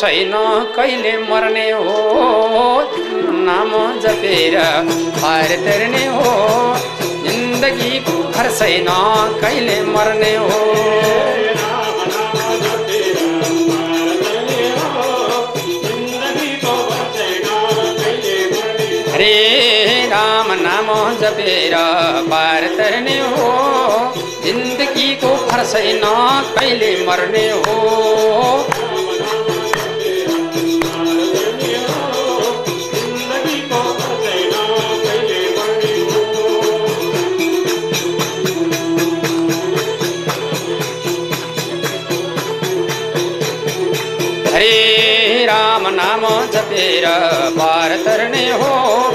छैन कहिले मर्ने हो, नाम जपेर पार तर्ने हो जिन्दगीको भर छैन कहिले मर्ने हो। हरे राम नाम जपेर पार तर्ने हो जिन्दगीको छैन कहिले मर्ने हो। नाम जपेर पार तर्ने हो।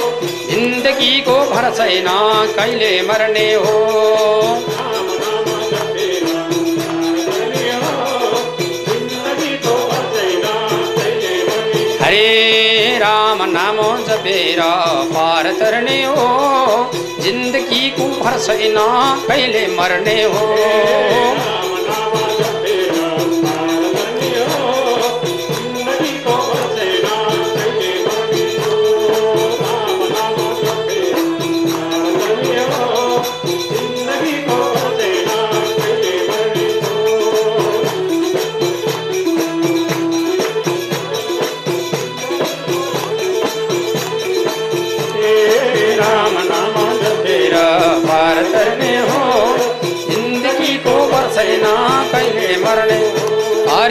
जिन्दगीको भर छैन कहिले मर्ने हो। हरे राम नाम जपेर पार तर्ने हो। जिन्दगीको भर छैन कहिले मर्ने हो।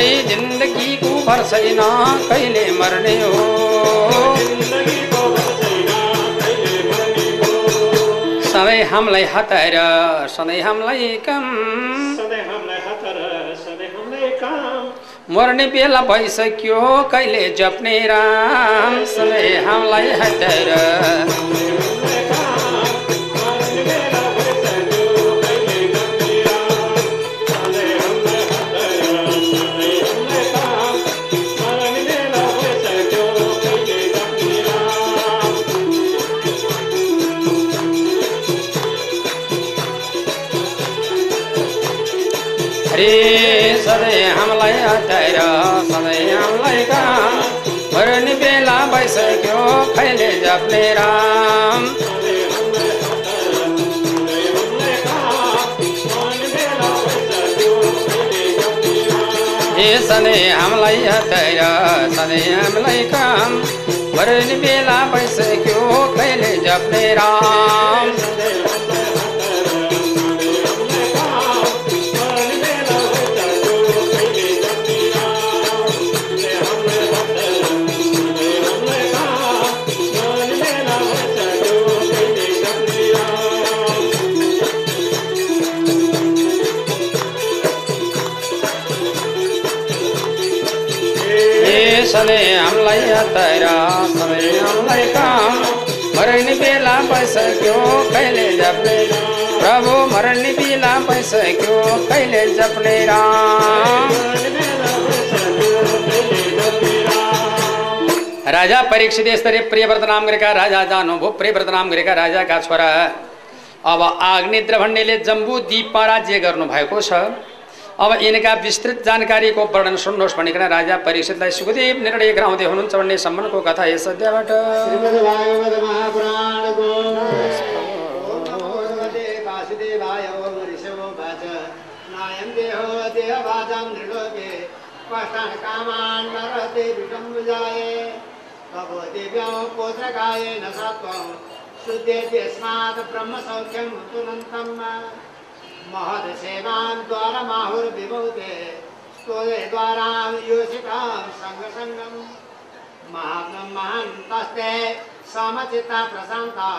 अरे जिन्दगीको भर छैन कहिले मर्ने हो। सधैँ हामीलाई हतार सधैँ हामीलाई काम। मर्ने बेला भइसक्यो कहिले जप्ने राम। सधैँ हामीलाई हताएर। हरे सधैँ हामीलाई हटाएर सधैँ हामीलाई काम मर्ने बेला भइसक्यो कहिले जप्ने राम। ए सधैँ हामीलाई हटाएर सधैँ हामीलाई काम मर्ने बेला भइसक्यो कहिले जप्ने राम। सधैँ हामीलाई काम मर्ने बेला भइसक्यो कहिले जप्ने प्रभु मर्ने बेला भइसक्यो कहिले जप्ने राम। राजा परीक्षित स्तरी प्रियव्रत नाम गरेका राजा जानुभयो प्रियव्रत नाम गरेका राजाका छोरा। अब आग्नेत्र भन्नेले जम्बू द्वीपमा राज्य गर्नुभएको छ अब यिनका विस्तृत जानकारीको वर्णन सुन्नुहोस् भनिकन राजा परीक्षितलाई सुखदेव निर्णय गराउँदै हुनुहुन्छ भन्ने सम्बन्धको कथा यस अध्यायबाट। ओम नमो भगवते वासुदेवाय ओम ऋषभो वाच नायं देहो देहवाचां नृलोके कष्टान् कामान् नरते विटम्बुजाये तपो दिव्यं पोत्रकाये न सत्त्वं शुद्धेति यस्मात् ब्रह्मसौख्यं तुनन्तम् महदसेवां द्वारमाहुर्विभूते स्तोये द्वारां योषितां सङ्गसङ्गम् महात्मं महान्तस्ते समचित्ता प्रशान्ता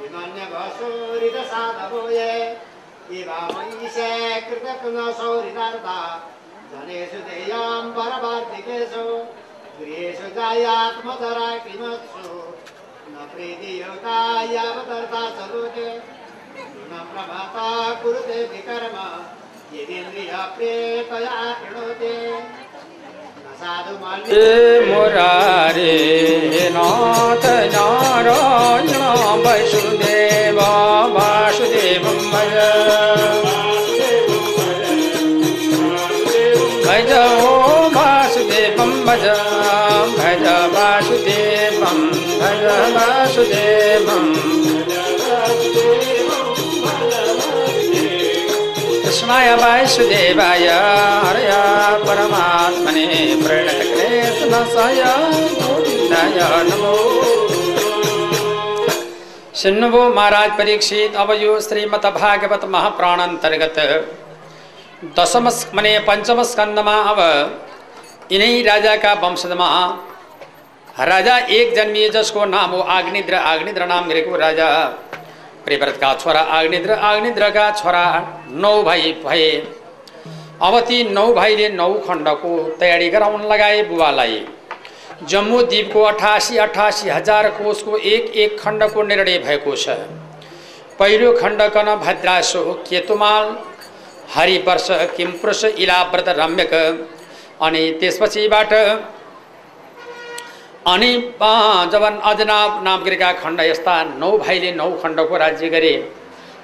विमन्यभसूरितसाधवो ये इवामयीशे कृतपुनसौरितार्था जनेषु देयां परवार्तिकेषु गृहेषु जायात्मधरा किमत्सु न प्रीतियुक्ता यावदर्था च लोके न प्रभाता कुरुते विकर्म यदीन्द्रियप्रेतया कृणोते न साधु हे मुरारे नाथ नारायण वसुदेव वासुदेवं कृष्णाय वासुदेवाय हरय परमात्मने प्रणतकृष्णसाय गोविन्दाय नमो। सुन्नुभो महाराज परीक्षित अब यो श्रीमद भागवत महाप्राण अन्तर्गत दशम मने पञ्चम स्कन्दमा अब यिनै राजाका वंशजमा। राजा एक जन्मिए जसको नाम हो आग्निद्र आग्निद्र नाम गरेको राजा। प्रिव्रतका छोरा आग्निद्र आग्निद्रका छोरा नौ भाइ भए। अब ती नौ भाइले नौ खण्डको तयारी गराउन लगाए बुबालाई। जम्मू द्वीपको अठासी अठासी हजार कोषको एक एक खण्डको निर्णय भएको छ। पहिलो खण्ड कन भद्रासो केतुमाल हरिवर्ष किमपुरुष इलाव्रत रम्यक अनि त्यसपछिबाट अनि जब अजनाब नाम गरेका खण्ड यस्ता नौ भाइले नौ खण्डको राज्य गरे।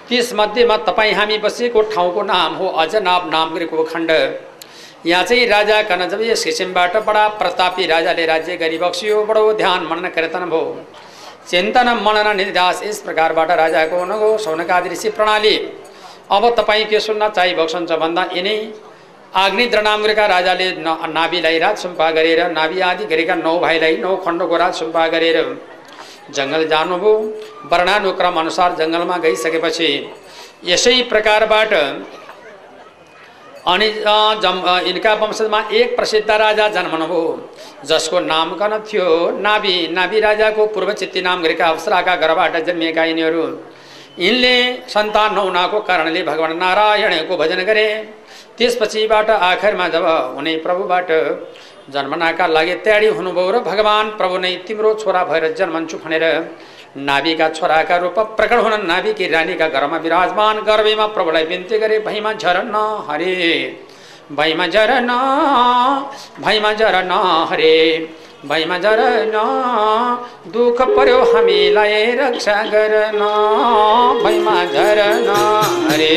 त्यसमध्येमा तपाईँ हामी बसेको ठाउँको नाम हो अजनाब नाम गरेको खण्ड। यहाँ चाहिँ राजा कन जब यस बडा प्रतापी राजाले राज्य गरिबक्सियो। बडो ध्यान मनन कीर्तन भयो। चिन्तन मनन निर्दास यस प्रकारबाट राजाको नगो सौनकादि ऋषि प्रणाली। अब तपाईँ के सुन्न चाहिबक्सन्छ भन्दा यिनै आग्निद्र नाम गरेका राजाले न नाभिलाई राज सुम्पा गरेर नाभि आदि गरेका नौ भाइलाई नौ खण्डको राज सुम्पा गरेर। जङ्गल जानुभयो वर्णानुक्रम अनुसार जङ्गलमा गइसकेपछि यसै प्रकारबाट अनि जम यिनका वंशमा एक प्रसिद्ध राजा जन्मनुभयो जसको नामकरण थियो नाभि। नाभि राजाको पूर्वचित्ती नाम गरेका अप्सराका घरबाट जन्मिएका यिनीहरू। यिनले सन्तान नहुनाको कारणले भगवान् नारायणको भजन गरे। त्यसपछिबाट आखिरमा जब उनी प्रभुबाट जन्मनाका लागि तयारी हुनुभयो र भगवान् प्रभु नै तिम्रो छोरा भएर जन्मन्छु भनेर नाभिका छोराका रूप प्रकट हुन नाभिकी रानीका घरमा विराजमान गर्वेमा प्रभुलाई बिन्ती गरे भैमा झरन हरे भैमा झरन भैमा झरन हरे भैमा झरन दुःख पर्यो हामीलाई रक्षा गर्न भैमा झरन हरे।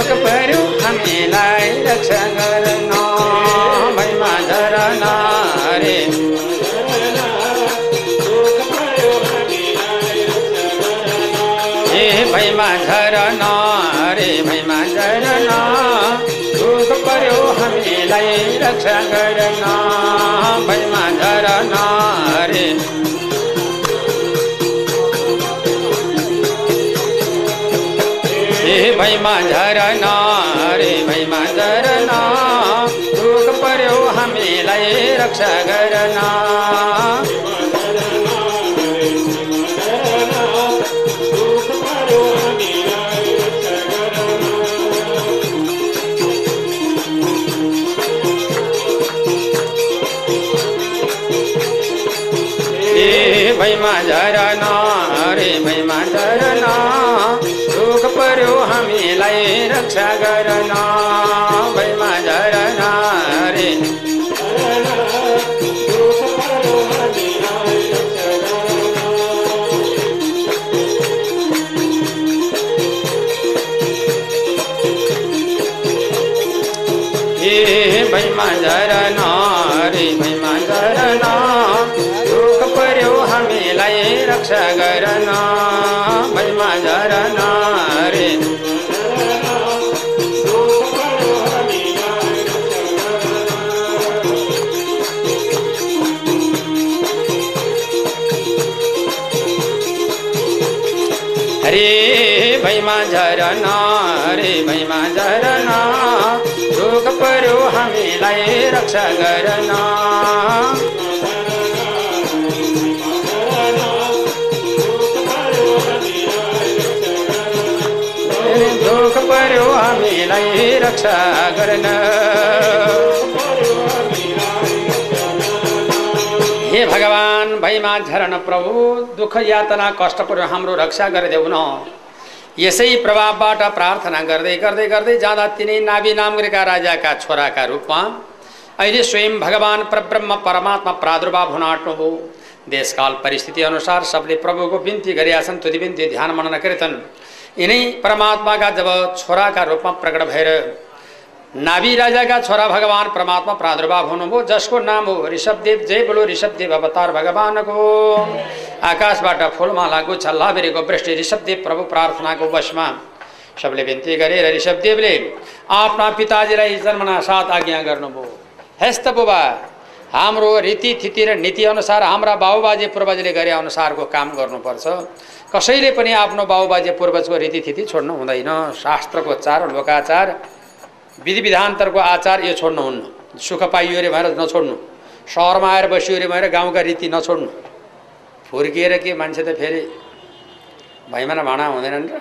दुःख पर्यो हामीलाई रक्षा गर्न भैमा झरन हरे ए भैमा झरन रे भैमा झरन दुःख पर्यो हामीलाई रक्षा गर्न भैमा झरन रे। ए भैमा झरन रे भैमा झरन दुःख पर्यो हामीलाई रक्षा गर्न ए भैमा झरन रे भैमा हरे भैमा झरन रे भैमा झरन दुःख पर्यो हामीलाई रक्षा गर्न दुःख पर्यो हामीलाई रक्षा गर्न हे भगवान्! भैमा झरन प्रभु दुःख यातना कष्ट पर्यो हाम्रो रक्षा गरिदेऊ न। यसै प्रभावबाट प्रार्थना गर्दै गर्दै गर्दै जाँदा तिनै नाभि गरेका राजाका छोराका रूपमा अहिले स्वयं भगवान् परब्रह्म परमात्मा प्रादुर्भाव हुन आँट्नुभयो देशकाल परिस्थिति अनुसार सबले प्रभुको बिन्ती गरेका छन् तुति बिन्ती ध्यान मनन कीर्तन यिनै परमात्माका जब छोराका रूपमा प्रकट भएर नाभि राजाका छोरा भगवान परमात्मा प्रादुर्भाव हुनुभयो जसको नाम हो ऋषभदेव। जय बोलो ऋषभदेव अवतार भगवानको। आकाशबाट फुलमाला गुच्छा लाभेरेको वृष्टि ऋषभदेव प्रभु प्रार्थनाको वशमा। सबले बिन्ती गरेर ऋषभदेवले आफ्ना पिताजीलाई जन्मना साथ आज्ञा गर्नुभयो। हेस्त बुबा हाम्रो रीतिथिति र नीति अनुसार हाम्रा बाबुबाजे पूर्वजले गरे अनुसारको काम गर्नुपर्छ। कसैले पनि आफ्नो बाबुबाजे पूर्वजको रीतिथिति छोड्नु हुँदैन। शास्त्रको चार लोकाचार विधि विधान्तरको आचार यो छोड्नुहुन्न सुख पाइयो अरे भएर नछोड्नु। सहरमा आएर बसियो अरे भएर गाउँका रीति नछोड्नु। फुर्किएर के मान्छे त फेरि भैमाना भाँडा हुँदैनन् र?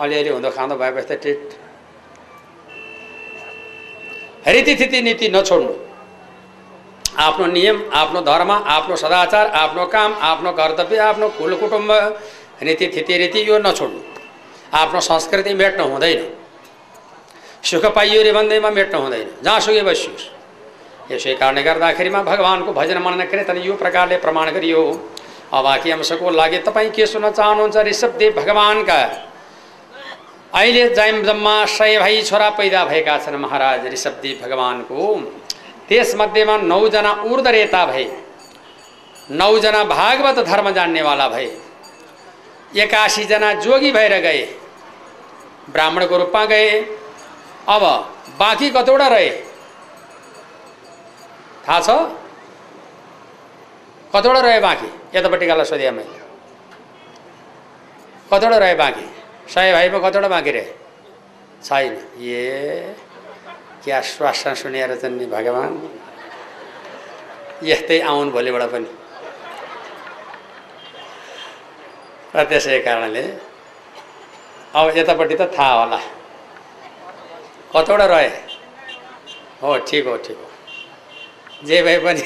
अलिअलि हुँदो खाँदो भएपछि त टिट। रीतिथिति नीति नछोड्नु। आफ्नो नियम आफ्नो धर्म आफ्नो सदाचार आफ्नो काम आफ्नो कर्तव्य आफ्नो कुल कुटुम्ब रीतिथिति रीति यो नछोड्नु। आफ्नो संस्कृति मेट्नु हुँदैन। सुख पाइयो रे भन्दैमा मेट्नु हुँदैन जहाँसुकै बसियोस् यसै कारणले गर्दाखेरिमा भगवान्को भजन मनन कीर्तन यो प्रकारले प्रमाण गरियो अब बाँकी अंशको लागि तपाईँ के सुन्न चाहनुहुन्छ ऋषभदेव भगवान्का अहिले जाइम जम्मा सय भाइ छोरा पैदा भएका छन् महाराज ऋषभदेव भगवान्को त्यसमध्येमा नौजना ऊर्धरेता भए नौजना भागवत धर्म जान्नेवाला भए एकासीजना जोगी भएर गए। ब्राह्मणको रूपमा गए। अब बाँकी कतिवटा रहे? थाहा छ? कतिवटा रहे बाँकी? यतापट्टिकालाई सोधेँ मैले। कतिवटा रहे बाँकी? सय भाइमा कतिवटा बाँकी रहे? छैन। ए क्या श्वासन सुनेर चाहिँ नि भगवान्। यस्तै आउन् भोलिबाट पनि। र त्यसै कारणले अब यतापट्टि त थाहा होला। कतिवटा रहे। हो ठिक हो ठिक हो। जे भए पनि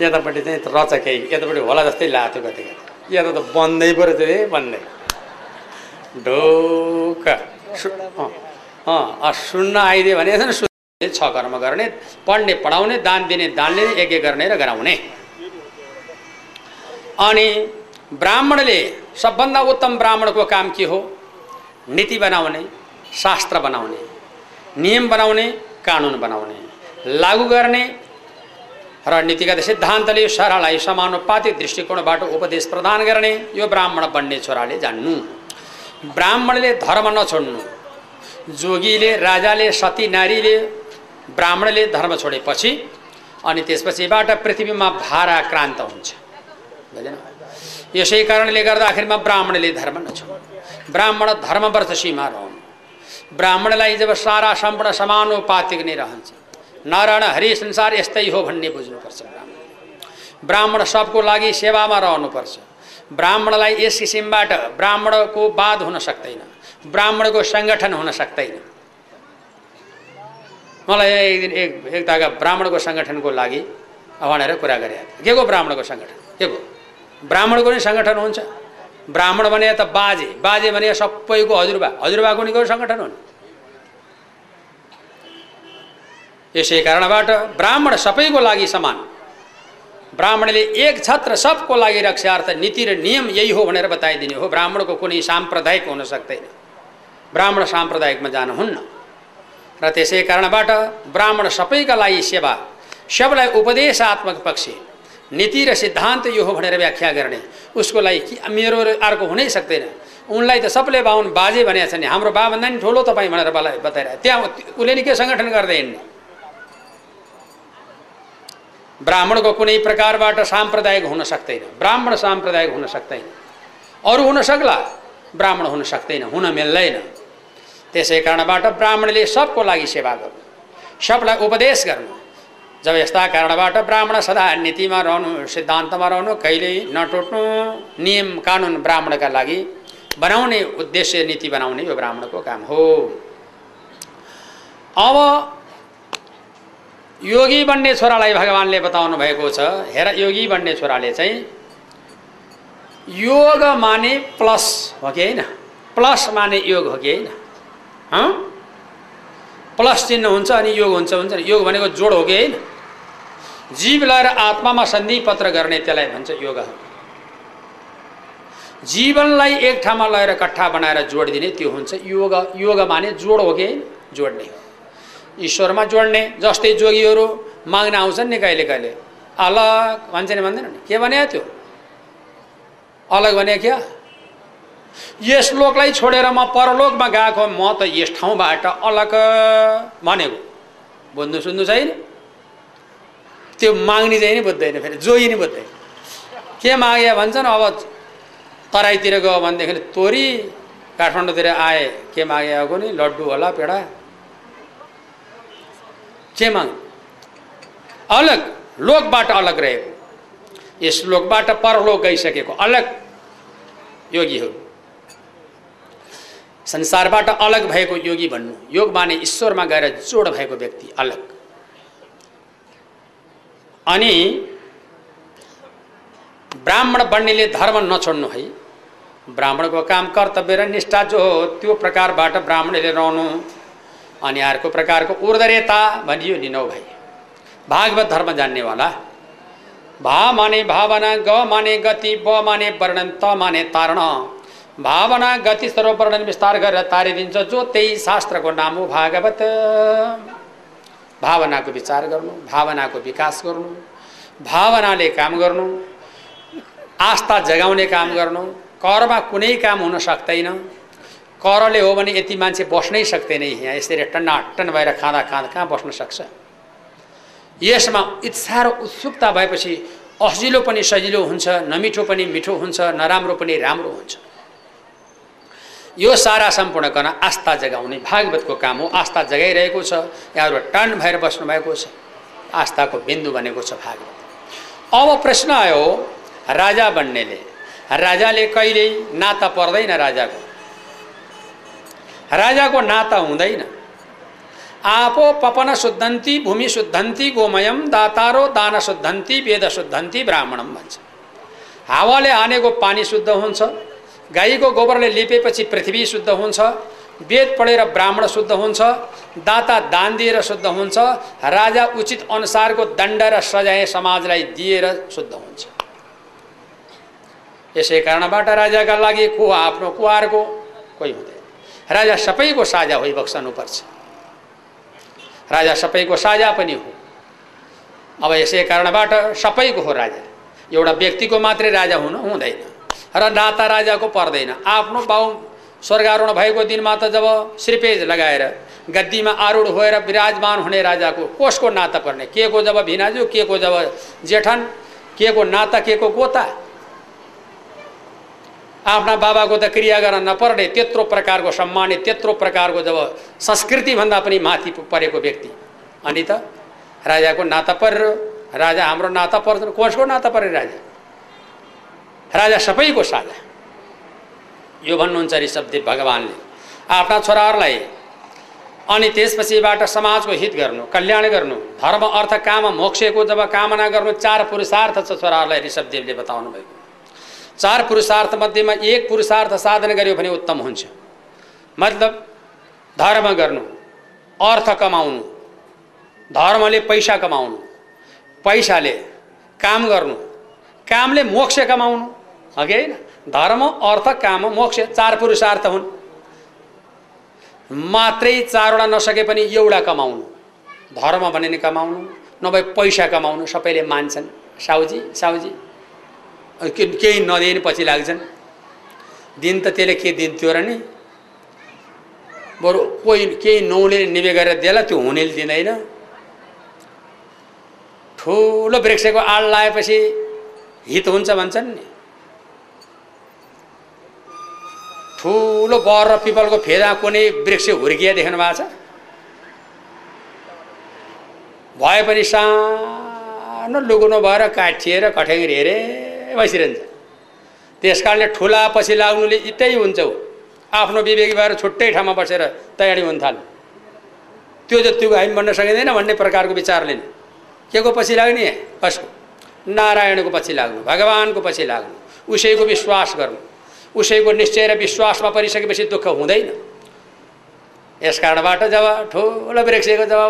यतापट्टि चाहिँ रच केही यतापट्टि होला जस्तै लाग्थ्यो कति कति यता त बन्दै पऱ्यो त्यो बन्दै। ढोक। अँ सुन्न आइदियो भने सुन्ने छ कर्म गर्ने पढ्ने पढाउने दान दिने दान लिने यज्ञ गर्ने र गराउने। अनि ब्राह्मणले सबभन्दा उत्तम ब्राह्मणको काम के हो? नीति बनाउने शास्त्र बनाउने। नियम बनाउने कानुन बनाउने लागू गर्ने र नीतिगत सिद्धान्तले सरलाई समानुपातिक दृष्टिकोणबाट उपदेश प्रदान गर्ने यो ब्राह्मण बन्ने छोराले जान्नु। ब्राह्मणले धर्म नछोड्नु। जोगीले राजाले सती नारीले ब्राह्मणले धर्म छोडेपछि अनि त्यसपछिबाट पृथ्वीमा भाराक्रान्त हुन्छ। बुझेन यसै कारणले गर्दाखेरिमा ब्राह्मणले धर्म नछोड्नु। ब्राह्मण धर्मव्रत सीमा रहनु। ब्राह्मणलाई जब सारा सम्पूर्ण समानुपातिक नै रहन्छ। नारायण हरि संसार यस्तै हो भन्ने बुझ्नुपर्छ ब्राह्मण। ब्राह्मण सबको लागि सेवामा रहनुपर्छ। ब्राह्मणलाई यस किसिमबाट ब्राह्मणको वाद हुन सक्दैन। ब्राह्मणको सङ्गठन हुन सक्दैन। मलाई एक दिन एक एक तागा ब्राह्मणको सङ्गठनको लागि भनेर कुरा गरे के को ब्राह्मणको सङ्गठन? के को? ब्राह्मणको नै सङ्गठन हुन्छ। ब्राह्मण भने त बाजे बाजे भने सबैको हजुरबा। हजुरबाको नि सङ्गठन हुन्? यसै कारणबाट ब्राह्मण सबैको लागि समान। ब्राह्मणले एक छत्र सबको लागि रक्षार्थ नीति र नियम यही हो भनेर बताइदिने हो। ब्राह्मणको कुनै साम्प्रदायिक हुन सक्दैन। ब्राह्मण साम्प्रदायिकमा जानुहुन्न। र त्यसै कारणबाट ब्राह्मण सबैका लागि सेवा सबलाई उपदेशात्मक पक्ष। नीति र सिद्धान्त यो हो भनेर व्याख्या गर्ने। उसको लागि मेरो अर्को हुनै सक्दैन। उनलाई त सबले बाहुन बाजे भनेको छ नि। हाम्रो बाभन्दा नि ठुलो तपाईँ भनेर मलाई बताइरहे त्यहाँ उसले नि के सङ्गठन गर्दै हिँड्ने ब्राह्मणको कुनै प्रकारबाट साम्प्रदायिक हुन सक्दैन। ब्राह्मण साम्प्रदायिक हुन सक्दैन। अरू हुन सक्ला। ब्राह्मण हुन सक्दैन। हुन मिल्दैन। त्यसै कारणबाट ब्राह्मणले सबको लागि सेवा गर्नु। सबलाई उपदेश गर्नु। जब यस्ता कारणबाट ब्राह्मण सदा नीतिमा रहनु सिद्धान्तमा रहनु कहिल्यै नटुट्नु नियम कानुन ब्राह्मणका लागि बनाउने उद्देश्य नीति बनाउने यो ब्राह्मणको काम हो। अब योगी बन्ने छोरालाई भगवान्ले बताउनु भएको छ। हेर योगी बन्ने छोराले चाहिँ योग माने प्लस हो कि होइन? प्लस माने योग हो कि होइन? प्लस चिन्ह हुन्छ अनि योग हुन्छ हुन्छ योग भनेको जोड हो कि होइन? जीवलाई र आत्मामा सन्धि पत्र गर्ने त्यसलाई भन्छ योग। जीवनलाई एक ठाउँमा लगेर कट्ठा बनाएर जोडिदिने त्यो हुन्छ योग। योग माने जोड हो कि जोड्ने। ईश्वरमा जोड्ने जस्तै जोगीहरू माग्न आउँछन् नि कहिले कहिले। अलग भन्छ नि भन्दैन नि? के भने त्यो? अलग भने क्या? यस लोकलाई छोडेर म परलोकमा गएको म त यस ठाउँबाट अलग भनेको। बुझ्नु सुन्नु छैन? त्यो माग्ने चाहिँ नि बुझ्दैन फेरि जोगी नि बुझ्दैन। के मागे भन्छन् अब तराईतिर गयो भनेदेखि तोरी काठमाडौँतिर आए के मागे आएको नि लड्डु होला पेडा? के माग अलग लोकबाट अलग रहेको। यस लोकबाट परलोक गइसकेको अलग योगीहरू। संसारबाट अलग भएको योगी भन्नु योग माने ईश्वरमा गएर जोड भएको व्यक्ति अलग। अनि ब्राह्मण बन्नेले धर्म नछोड्नु है। ब्राह्मणको काम कर्तव्य र निष्ठा जो हो त्यो प्रकारबाट ब्राह्मणले रहनु अनि अर्को प्रकारको उर्धरेता भनियो नि नौ भाइ। भागवत धर्म जान्नेवाला भा माने भावना ग माने गति ब माने वर्णन त माने तारण। भावना गति सर्व वर्णन विस्तार गरेर तारिदिन्छ जो त्यही शास्त्रको नाम हो भागवत। भावनाको विचार गर्नु भावनाको विकास गर्नु भावनाले काम गर्नु आस्था जगाउने काम गर्नु करमा कुनै काम हुन सक्दैन करले हो भने यति मान्छे बस्नै सक्दैन यहाँ यसरी टन्नाटन भएर खाँदा खाँदा कहाँ बस्न सक्छ? यसमा इच्छा र उत्सुकता भएपछि असिलो पनि सजिलो हुन्छ नमिठो पनि मिठो हुन्छ नराम्रो पनि राम्रो हुन्छ। यो सारा सम्पूर्ण गर्न आस्था जगाउने भागवतको काम हो। आस्था जगाइरहेको छ। यहाँहरू टन भएर बस्नुभएको छ। आस्थाको बिन्दु बनेको छ भागवत। अब प्रश्न आयो राजा बन्नेले राजाले कहिल्यै नाता पर्दैन राजाको? राजाको नाता हुँदैन। आपो पपन शुद्धन्ती भूमि शुद्धन्ती गोमयम दातारो दान शुद्धन्ती वेद शुद्धन्ती ब्राह्मणम भन्छ। हावाले हानेको पानी शुद्ध हुन्छ। गाईको गोबरले लिपेपछि पृथ्वी शुद्ध हुन्छ वेद पढेर ब्राह्मण शुद्ध हुन्छ दाता दान दिएर शुद्ध हुन्छ राजा उचित अनुसारको दण्ड र सजाय समाजलाई दिएर शुद्ध हुन्छ। यसै कारणबाट राजाका लागि को आफ्नो कुवारको कोही हुँदैन। राजा सबैको साझा होइबक्सनुपर्छ राजा सबैको साझा पनि हो। अब यसै कारणबाट सबैको हो राजा। एउटा व्यक्तिको मात्रै राजा हुनु हुँदैन। र नाता राजाको पर्दैन आफ्नो बाउ स्वर्गारोहण भएको दिनमा त जब श्रीपेज लगाएर गद्दीमा आरूढ भएर विराजमान हुने राजाको कसको नाता पर्ने के को जब भिनाजु के को जब जेठन के को नाता के को गोता। आफ्ना बाबाको त क्रिया गर्न नपर्ने त्यत्रो प्रकारको सम्मानित त्यत्रो प्रकारको जब संस्कृतिभन्दा पनि माथि परेको व्यक्ति। अनि त राजाको नाता परेर राजा हाम्रो नाता पर्दैन कसको नाता परे राजा। राजा सबैको साझा यो भन्नुहुन्छ ऋषभदेव भगवान्ले। आफ्ना छोराहरूलाई अनि त्यसपछिबाट समाजको हित गर्नु कल्याण गर्नु धर्म अर्थ काम मोक्षको जब कामना गर्नु चार पुरुषार्थ छ छोराहरूलाई ऋषभदेवले बताउनु भएको चार पुरुषार्थ मध्येमा एक पुरुषार्थ साधन गर्यो भने उत्तम हुन्छ। मतलब धर्म गर्नु अर्थ कमाउनु धर्मले पैसा कमाउनु पैसाले काम गर्नु कामले मोक्ष कमाउनु होइन धर्म अर्थ काम मोक्ष चार पुरुषार्थ हुन्। मात्रै चारवटा नसके पनि एउटा कमाउनु। धर्म भने नि कमाउनु नभए पैसा कमाउनु सबैले मान्छन्। साउजी साउजी केही नदिए पछि लाग्छन्। दिन त त्यसले के दिन्थ्यो र नि? बरु कोही केही नौले निवे गरेर दिएला त्यो हुनेले दिँदैन। ठुलो वृक्षको आड लगाएपछि हित हुन्छ भन्छन् नि। ठुलो बर र पिपलको फेदा कुनै वृक्ष हुर्किया देख्नु भएको छ? भए पनि सानो लुग्नु भएर काटिएर कठ्याङ्ग्री हेरे बसिरहन्छ। त्यस कारणले ठुला पछि लाग्नुले इतै हुन्छ ऊ आफ्नो विवेकी भएर छुट्टै ठाउँमा बसेर तयारी हुन थाल्यो। त्यो जतिको हामी बन्न सकिँदैन भन्ने प्रकारको विचारले नि। के को पछि लाग्ने? कसको? नारायणको पछि लाग्नु भगवान्को पछि लाग्नु उसैको विश्वास गर्नु। उसैको निश्चय र विश्वासमा परिसकेपछि दुःख हुँदैन। यस कारणबाट जब ठुलो वृक्षको जब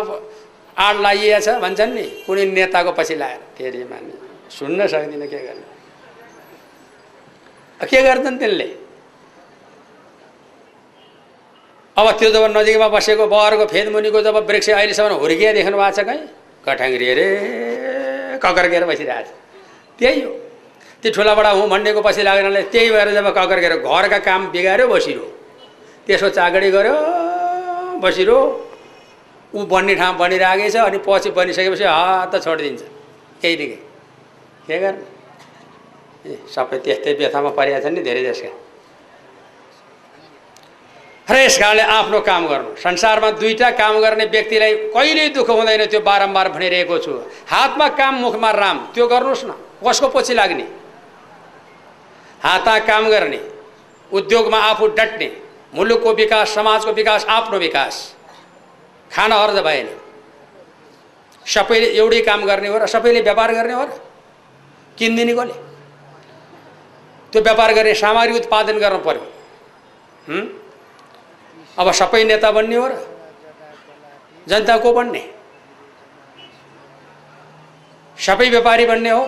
आड लागिएछ भन्छन् नि कुनै नेताको पछि लगाएर फेरि माने सुन्न सक्दिनँ के गर्ने? के गर्छन् त्यसले अब त्यो जब नजिकमा बसेको बहरको फेदमुनिको जब वृक्ष अहिलेसम्म हुर्किया देख्नु भएको छ कहीँ? कठाङ्ग्री अरे ककर्केर बसिरहेको छ त्यही हो। त्यो ठुलाबाट हुँ भन्नेको पछि लाग्नाले त्यही भएर जब ककर्केर घरका काम बिगाऱ्यो बसिरो त्यसको चाकडी गऱ्यो बसिरो ऊ बन्ने ठाउँ बनिरहेकै छ अनि पछि बनिसकेपछि हात छोडिदिन्छ। केही न केही के गर्नु? ए सबै त्यस्तै व्यथामा परिरहेको छ नि धेरै जसका र यस कारणले आफ्नो काम गर्नु। संसारमा दुईवटा काम गर्ने व्यक्तिलाई कहिल्यै दुःख हुँदैन त्यो बारम्बार भनिरहेको छु। हातमा काम मुखमा राम। त्यो गर्नुहोस् न। कसको पछि लाग्ने? हातमा काम गर्ने उद्योगमा आफू डट्ने मुलुकको विकास समाजको विकास आफ्नो विकास। खान अर्ज भएन सबैले एउटै काम गर्ने हो र सबैले व्यापार गर्ने हो र किनिदिने कसले त्यो व्यापार गर्ने सामग्री उत्पादन गर्नु पर्यो? अब सबै नेता बन्ने हो र जनता को बन्ने। सबै व्यापारी बन्ने हो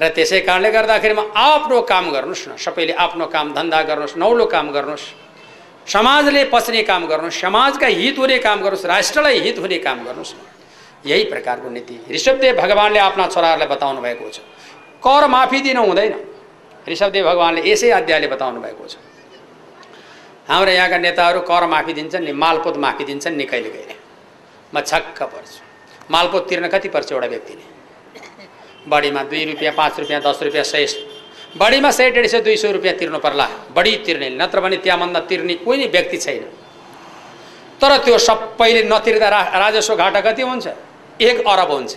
र त्यसै कारणले गर्दाखेरिमा आफ्नो काम गर्नुहोस् न। सबैले आफ्नो काम धन्दा गर्नुहोस् नौलो काम गर्नुहोस् समाजले पच्ने काम गर्नुहोस् समाजका हित हुने काम गर्नुहोस् राष्ट्रलाई हित हुने काम गर्नुहोस् यही प्रकारको नीति। ऋषभदेव भगवान्ले आफ्ना छोराहरूलाई बताउनु भएको छ कर माफी दिनु हुँदैन ऋषभदेव भगवान्ले यसै अध्यायले बताउनु भएको छ हाम्रो यहाँका नेताहरू कर माफी दिन्छन् नि मालपोत माफी दिन्छन् नि कहिले कहिले म छक्क पर्छु मालपोत तिर्न कति पर्छ एउटा व्यक्तिले बढीमा दुई रुपियाँ पाँच रुपियाँ दस रुपियाँ सय बढीमा सय डेढ सय दुई सय रुपियाँ तिर्नु पर्ला। बढी तिर्ने नत्र भने त्यहाँभन्दा तिर्ने कोही व्यक्ति छैन। तर त्यो सबैले नतिर्दा रा राजस्व घाटा कति हुन्छ? एक अरब हुन्छ।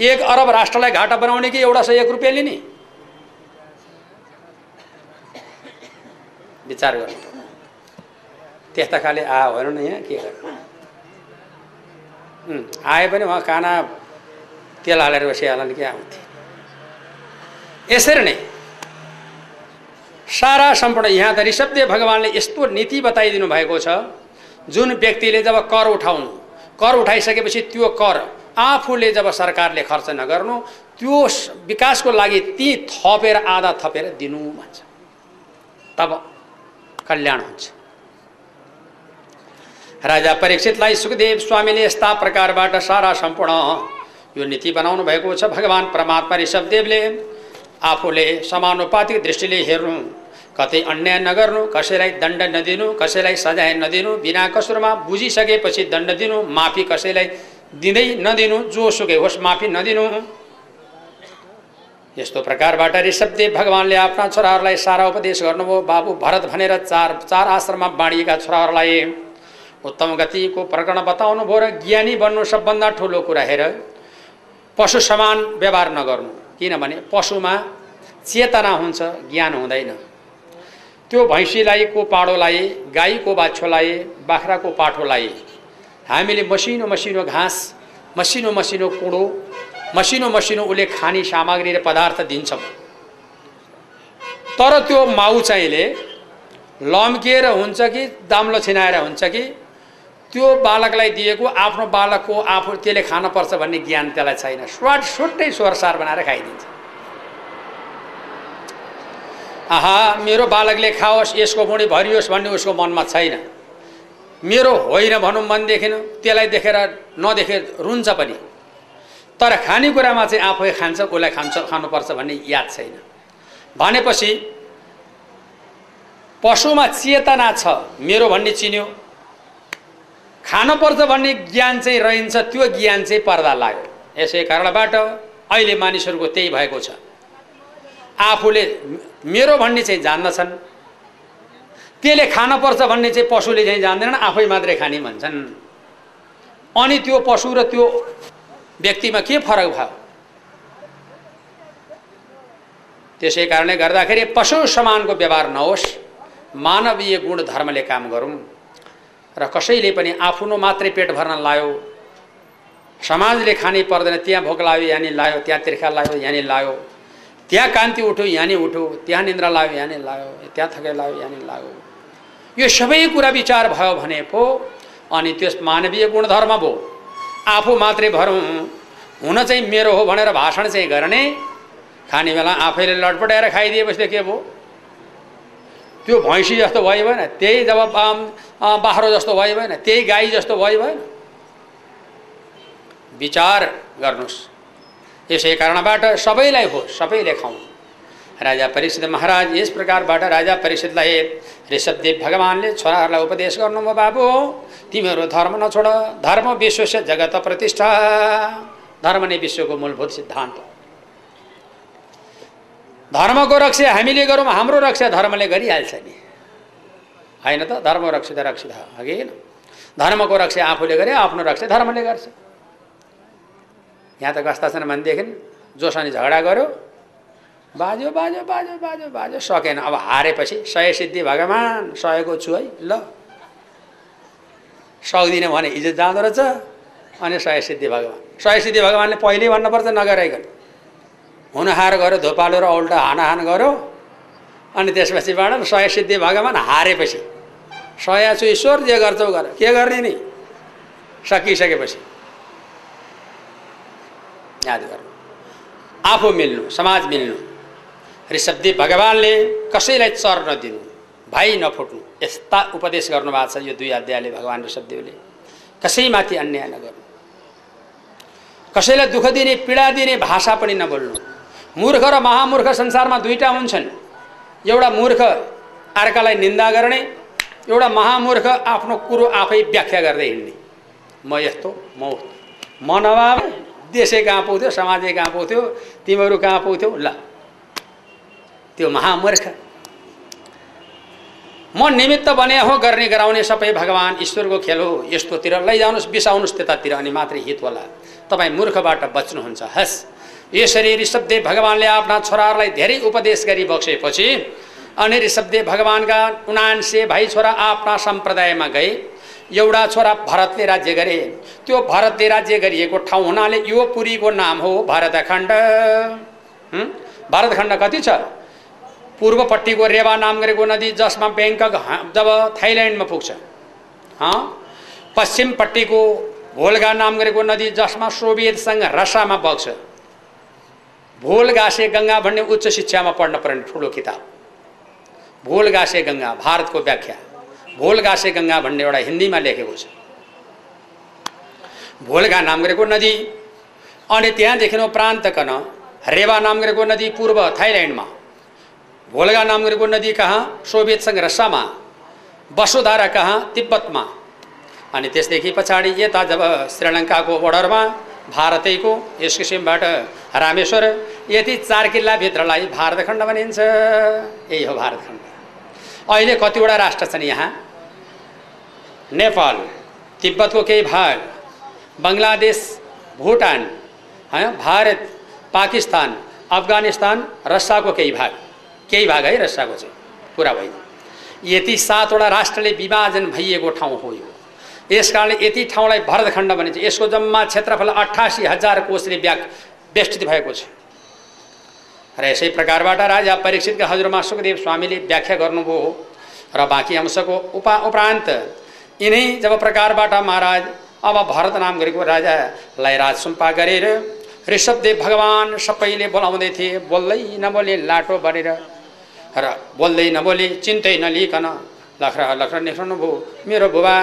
एक अरब राष्ट्रलाई घाटा बनाउने कि एउटा सय एक रुपियाँ लिने? विचार गर्नु। त्यस्ता खाले आ होइन न यहाँ के गर्नु? आए पनि उहाँ काना तेल हालेर बसिहाल्ला नि के आउँथे यसरी नै सारा सम्पूर्ण यहाँ त ऋषभदेव भगवान्ले यस्तो नीति बताइदिनु भएको छ जुन व्यक्तिले जब कर उठाउनु कर उठाइसकेपछि त्यो कर आफूले जब सरकारले खर्च नगर्नु त्यो विकासको लागि ती थपेर आधा थपेर दिनु भन्छ तब कल्याण हुन्छ राजा परीक्षितलाई सुखदेव स्वामीले यस्ता प्रकारबाट सारा सम्पूर्ण यो नीति बनाउनु भएको छ। भगवान् परमात्मा ऋषभदेवले आफूले समानुपातिक दृष्टिले हेर्नु कतै अन्याय नगर्नु कसैलाई दण्ड नदिनु कसैलाई सजाय नदिनु बिना कसुरमा बुझिसकेपछि दण्ड दिनु माफी कसैलाई दिँदै नदिनु जोसुकै होस् माफी नदिनु। यस्तो प्रकारबाट ऋषभदेव भगवान्ले आफ्ना छोराहरूलाई सारा उपदेश गर्नुभयो। बाबु भरत भनेर चार चार आश्रममा बाँडिएका छोराहरूलाई उत्तम गतिको प्रकरण बताउनु भयो र ज्ञानी बन्नु सबभन्दा ठुलो कुरा हेर पशु समान व्यवहार नगर्नु। किनभने पशुमा चेतना हुन्छ ज्ञान हुँदैन। त्यो भैँसीलाई को पाडो लाए गाईको बाछो लाए बाख्राको पाठो लाए हामीले मसिनो मसिनो घाँस मसिनो मसिनो कुँडो मसिनो मसिनो उसले खाने सामग्री र पदार्थ दिन्छौँ। तर त्यो माउ चाहिँले लम्किएर हुन्छ कि दाम्लो छिनाएर हुन्छ कि त्यो बालकलाई दिएको आफ्नो बालकको आफू त्यसले खानुपर्छ भन्ने ज्ञान त्यसलाई छैन। स्वाट सुट्टै स्वरसार बनाएर खाइदिन्छ। आहा मेरो बालकले खाओस् यसको बुढी भरियोस् भन्ने उसको मनमा छैन। मेरो होइन भनौँ मनदेखि त्यसलाई देखेर नदेखे रुन्छ पनि। तर खानेकुरामा चाहिँ आफै खान्छ उसलाई खान्छ खानुपर्छ भन्ने याद छैन। भनेपछि पशुमा चेतना छ मेरो भन्ने चिन्यो। खानुपर्छ भन्ने ज्ञान चाहिँ रहन्छ त्यो ज्ञान चाहिँ पर्दा लाग्यो। यसै कारणबाट अहिले मानिसहरूको त्यही भएको छ। आफूले मेरो भन्ने चाहिँ जान्दछन्। त्यसले खानुपर्छ भन्ने चाहिँ पशुले चाहिँ जान्दैनन् आफै मात्रै खाने भन्छन्। अनि त्यो पशु र त्यो व्यक्तिमा के फरक भयो? त्यसै कारणले गर्दाखेरि पशु समानको व्यवहार नहोस् मानवीय गुण धर्मले काम गरौँ र कसैले पनि आफ्नो मात्रै पेट भर्न लायो। समाजले खानै पर्दैन त्यहाँ भोक लाग्यो यहाँनिर लायो त्यहाँ तिर्खा लाग्यो यहाँनिर लायो। त्यहाँ कान्ति उठ्यो यहाँनिर उठ्यो त्यहाँ निन्द्रा लाग्यो यहाँनिर लाग्यो त्यहाँ थकाइ लाग्यो यहाँनिर लाग्यो यो सबै कुरा विचार भयो भने पो अनि त्यस मानवीय गुणधर्म भयो आफू मात्रै भरौँ हुन चाहिँ मेरो हो भनेर भाषण चाहिँ गर्ने। खाने बेला आफैले लटपटाएर खाइदिएपछि के भयो त्यो भैँसी जस्तो भयो भएन त्यही जब बाख्रो जस्तो भयो भएन त्यही गाई जस्तो भयो भएन। विचार गर्नुहोस् यसै कारणबाट सबैलाई हो सबैले खाउँ। राजा परीक्षित महाराज यस प्रकारबाट राजा परीक्षितलाई ऋषभदेव भगवान्ले छोराहरूलाई उपदेश गर्नुभयो बाबु तिमीहरू धर्म नछोड धर्म विश्व जगत प्रतिष्ठा। धर्म नै विश्वको मूलभूत सिद्धान्त हो। धर्मको रक्षा हामीले गरौँ हाम्रो रक्षा धर्मले गरिहाल्छ नि। होइन त? धर्म रक्षित रक्षित अघि होइन धर्मको रक्षा आफूले गरे आफ्नो रक्षा धर्मले गर्छ। यहाँ त कस्ता छन् भनेदेखि जोसँग झगडा गर्यो। बाजो बाजो बाजो बाजो बाजो सकेन। अब हारेपछि सय सिद्धि भगवान् सयको छु है। ल। सक्दिनँ भने इज्जत जाँदो रहेछ अनि सय सिद्धि भगवान्। सय सिद्धि भगवान्ले पहिल्यै भन्नुपर्छ नगराइकन हुन हार गऱ्यो धोपालो र उल्टा हानाहान गऱ्यो अनि त्यसपछिबाट सय सिद्धि भगवान् हारेपछि सय छु ईश्वर जे गर्छौ गर। के गर्ने नि? सकिसकेपछि। याद गर्नु। आफू मिल्नु समाज मिल्नु। ऋषभदेव भगवान्ले कसैलाई चर नदिनु भाइ नफुट्नु। यस्ता उपदेश गर्नुभएको छ यो दुई अध्यायले भगवान् ऋषभदेवले। कसैमाथि अन्याय नगर्नु। कसैलाई दुःख दिने पीडा दिने भाषा पनि नबोल्नु। मूर्ख र महामूर्ख संसारमा दुईवटा हुन्छन्। एउटा मूर्ख अर्कालाई निन्दा गर्ने एउटा महामूर्ख आफ्नो कुरो आफै व्याख्या गर्दै हिँड्ने। म यस्तो म उस्तो। म नभए देशै कहाँ पाउँथ्यो समाजै कहाँ पाउँथ्यो तिमीहरू कहाँ पाउँथ्यौ ल त्यो महामूर्ख। म निमित्त बने हो गर्ने गराउने सबै भगवान् ईश्वरको खेल हो। यस्तोतिर लैजानुहोस् बिसाउनुहोस् त्यतातिर अनि मात्रै हित होला। तपाईँ मूर्खबाट बच्नुहुन्छ हस्। यसरी ऋषभदेव भगवान्ले आफ्ना छोराहरूलाई धेरै उपदेश गरी बक्सेपछि अनि ऋषभदेव भगवान्का उनान्से भाइ छोरा आफ्ना सम्प्रदायमा गए। एउटा छोरा भरतले राज्य गरे। त्यो भरतले राज्य गरिएको ठाउँ हुनाले यो पुरीको नाम हो भरतखण्ड? भरतखण्ड कति छ? पूर्वपट्टिको रेवा नाम गरेको नदी जसमा ब्याङ्कक जब थाइल्यान्डमा पुग्छ। पश्चिमपट्टिको भोलगा नाम गरेको नदी जसमा सोभियतसँग रसामा बग्छ। भोलगासे गङ्गा भन्ने उच्च शिक्षामा पढ्न पर्ने ठुलो किताब। भोलगासे गङ्गा भारतको व्याख्या। भोलगासे गङ्गा भन्ने एउटा हिन्दीमा लेखेको छ। भोलगा नाम गरेको नदी अनि त्यहाँदेखि प्रान्तकन रेवा नाम गरेको नदी पूर्व थाइल्यान्डमा। भोलगा नाम गरेको नदी कहाँ? सोभियतसँग रसामा। वसुधारा कहाँ? तिब्बतमा। अनि त्यसदेखि पछाडि यता जब श्रीलङ्काको बोर्डरमा भारतैको यस किसिमबाट रामेश्वर यति चार किल्लाभित्रलाई भारतखण्ड भनिन्छ। यही हो भारतखण्ड। अहिले कतिवटा राष्ट्र छन् यहाँ? नेपाल तिब्बतको केही भाग बङ्गलादेश भुटान होइन भारत पाकिस्तान अफगानिस्तान रसियाको केही भाग। केही भाग है रसियाको चाहिँ। पुरा होइन यति सातवटा राष्ट्रले विभाजन भइएको ठाउँ हो यो। यस कारणले यति ठाउँलाई भरतखण्ड भनिन्छ। यसको जम्मा क्षेत्रफल अठासी हजार कोषले व्याक बेष्टित भएको छ। र यसै प्रकारबाट राजा परीक्षितका हजुरमा सुखदेव स्वामीले व्याख्या गर्नुभयो र बाँकी अंशको उपा उपरान्त यिनै जब प्रकारबाट महाराज अब भरत नाम गरेको राजालाई राजसुम्पा गरेर ऋषभदेव भगवान् सबैले बोलाउँदै थिए बोल्दै नबोले लाटो बढेर र बोल्दै नबोली चिन्तै नलिकन लख्रा लख्रा निस्कनु भयो मेरो बुबा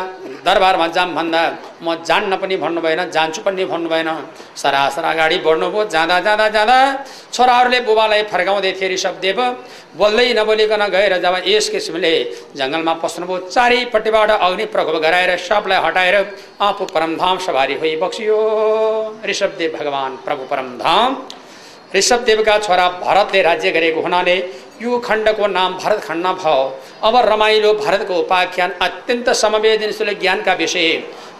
दरबारमा जाम भन्दा म जान्न पनि भन्नु भएन जान्छु पनि भन्नु भएन। सरासर अगाडि बढ्नुभयो जाँदा जाँदा जाँदा छोराहरूले बुबालाई फर्काउँदै थिए ऋषभदेव बोल्दै नबोलिकन गएर जब यस किसिमले जङ्गलमा पस्नुभयो चारैपट्टिबाट अग्नि प्रकोप गराएर सबलाई हटाएर आफू परमधाम सवारी होई बक्सियो। ऋषभदेव भगवान् प्रभु परमधाम। ऋषभदेवका छोरा भरतले राज्य गरेको हुनाले यो खण्डको नाम भरत खण्ड भयो अब रमाइलो भरतको उपाख्यान अत्यन्त समवेदनशील ज्ञानका विषय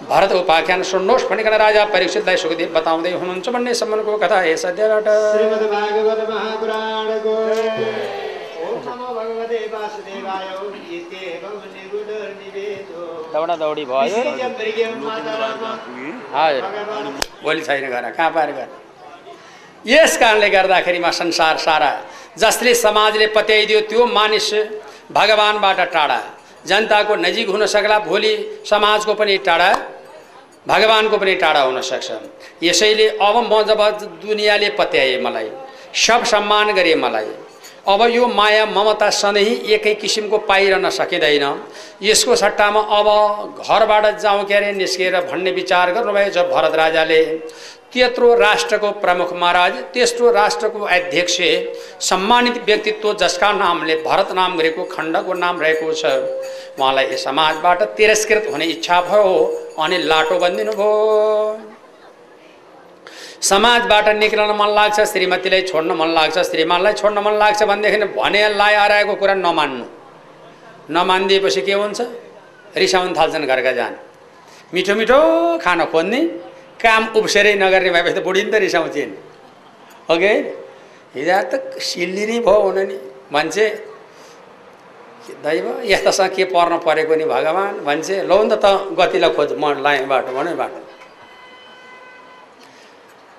भरत उपाख्यान सुन्नुहोस् भनिकन राजा परीक्षितलाई सुखदेव बताउँदै हुनुहुन्छ भन्ने सम्बन्धको कथा निगुडनिवेदो दौडा दौडी भयो भोलि छैन घर कहाँ पाएर घर यस कारणले गर्दाखेरिमा संसार सारा जसले समाजले पत्याइदियो त्यो मानिस भगवान्बाट टाढा जनताको नजिक हुन सक्ला भोलि समाजको पनि टाढा भगवान्को पनि टाढा हुन सक्छ। यसैले अब म जब दुनियाँले पत्याए मलाई सब सम्मान गरे मलाई अब यो माया ममता सधैँ एकै किसिमको पाइरहन सकिँदैन। यसको सट्टामा अब घरबाट जाउँ के अरे निस्किएर भन्ने विचार गर्नुभएछ भरत राजाले त्यत्रो राष्ट्रको प्रमुख महाराज तेस्रो राष्ट्रको अध्यक्ष सम्मानित व्यक्तित्व जसका नामले भरत नाम गरेको खण्डको नाम रहेको छ। उहाँलाई समाजबाट तिरस्कृत हुने इच्छा भयो अनि लाटो बनिदिनु भयो समाजबाट निक्लन मन लाग्छ श्रीमतीलाई छोड्न मन लाग्छ श्रीमानलाई छोड्न मन लाग्छ भनेदेखि भने लाइ आएको कुरा नमान्नु। नमानिदिएपछि के हुन्छ? रिसाउनु थाल्छन् घरका जान। मिठो मिठो खाना खोज्ने। काम उब्सेरै नगर्ने भएपछि त बुढी नि त रिसाउँछ नि ओके? हिजो त सिल्ली भयो हुन नि। मान्छे दैव यस्तासँग के पर्न परेको नि भगवान्? भन्छे लौ नि त गतिलाई खोज म लाएँ बाटो भने बाटो।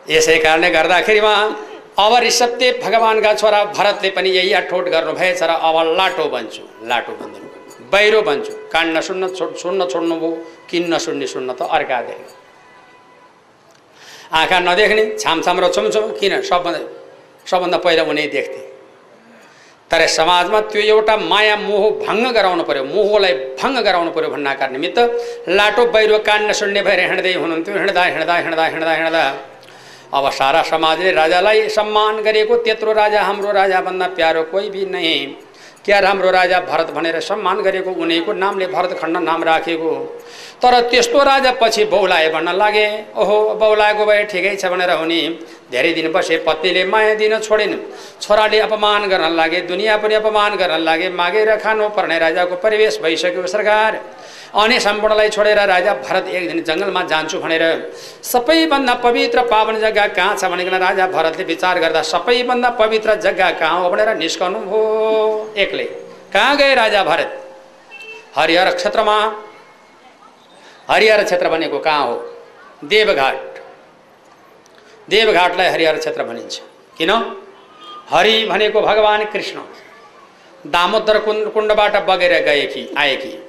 यसै कारणले गर्दाखेरिमा अब ऋषभदेव भगवान्का छोरा भरतले पनि यही अठोट गर्नुभएछ र अब लाटो बन्छु। लाटो बन्दिनु बाहिरो बन्छु। कान नसुन्न छो सुन्न छोड्नुभयो किन नसुन्ने सुन्न त अर्का देख्नु आँखा नदेख्ने छामछाम र छुमछुम किन? सबभन्दा सबभन्दा पहिला उनी देख्थे। तर समाजमा त्यो एउटा माया मोह भङ्ग गराउनु पर्यो। मोहलाई भङ्ग गराउनु पर्यो भन्नाका निमित्त लाटो बाहिर कान नसुन्ने भएर हिँड्दै हुनुहुन्थ्यो। हिँड्दा हिँड्दा हिँड्दा हिँड्दा हिँड्दा। अब सारा समाजले राजालाई सम्मान गरेको त्यत्रो राजा हाम्रो राजाभन्दा प्यारो कोही भी नै क्या राम्रो राजा भरत भनेर सम्मान गरेको उनीको नामले भरत खण्ड नाम राखेको तर त्यस्तो राजा पछि बौलाए भन्न लागे। ओहो बौलाएको भए ठिकै छ भनेर हुने धेरै दिन बसे पत्नीले माया दिन छोडिन्। छोराले अपमान गर्न लागे दुनियाँ पनि अपमान गर्न लागे मागेर खानु पर्ने राजाको परिवेश भइसक्यो सरकार। अनि सम्पूर्णलाई छोडेर राजा भरत एक दिन जङ्गलमा जान्छु भनेर सबैभन्दा पवित्र पावन जग्गा कहाँ छ भनेकन राजा भरतले विचार गर्दा सबैभन्दा पवित्र जग्गा कहाँ हो भनेर निस्कनु हो एक्लै। कहाँ गए राजा भरत? हरिहर क्षेत्रमा। हरिहर क्षेत्र भनेको कहाँ हो? देवघाट। देवघाटलाई हरिहर क्षेत्र भनिन्छ। किन? हरि भनेको भगवान् कृष्ण। दामोदर कुण्ड कुण्डबाट बगेर गए कि आए कि?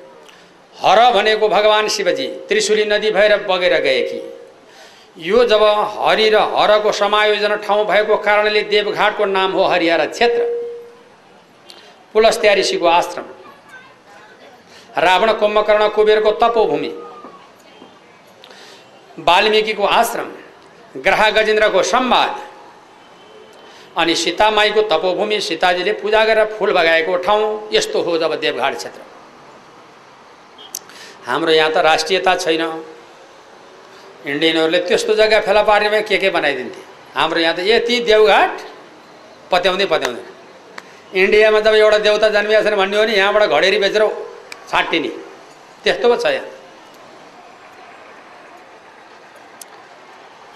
हर भनेको भगवान् शिवजी त्रिशुली नदी भएर बगेर गए कि यो जब हरि र हरको समायोजन ठाउँ भएको कारणले देवघाटको नाम हो हरिहर क्षेत्र। पुलस्त्या ऋषिको आश्रम। रावण कुम्भकर्ण कुबेरको तपोभूमि। वाल्मिकीको आश्रम। ग्रह गजेन्द्रको संवाद अनि सीतामाईको तपोभूमि सीताजीले पूजा गरेर फुल बगाएको ठाउँ यस्तो हो जब देवघाट क्षेत्र। हाम्रो यहाँ त राष्ट्रियता छैन। इन्डियनहरूले त्यस्तो जग्गा फेला पार्नेमा के के बनाइदिन्थे? हाम्रो यहाँ त यति देवघाट पत्याउँदै पत्याउँदै इन्डियामा जब एउटा देउता जन्मिया छैन भन्ने हो नि यहाँबाट घडेरी बेचेर छाटिने त्यस्तो पो छ यहाँ।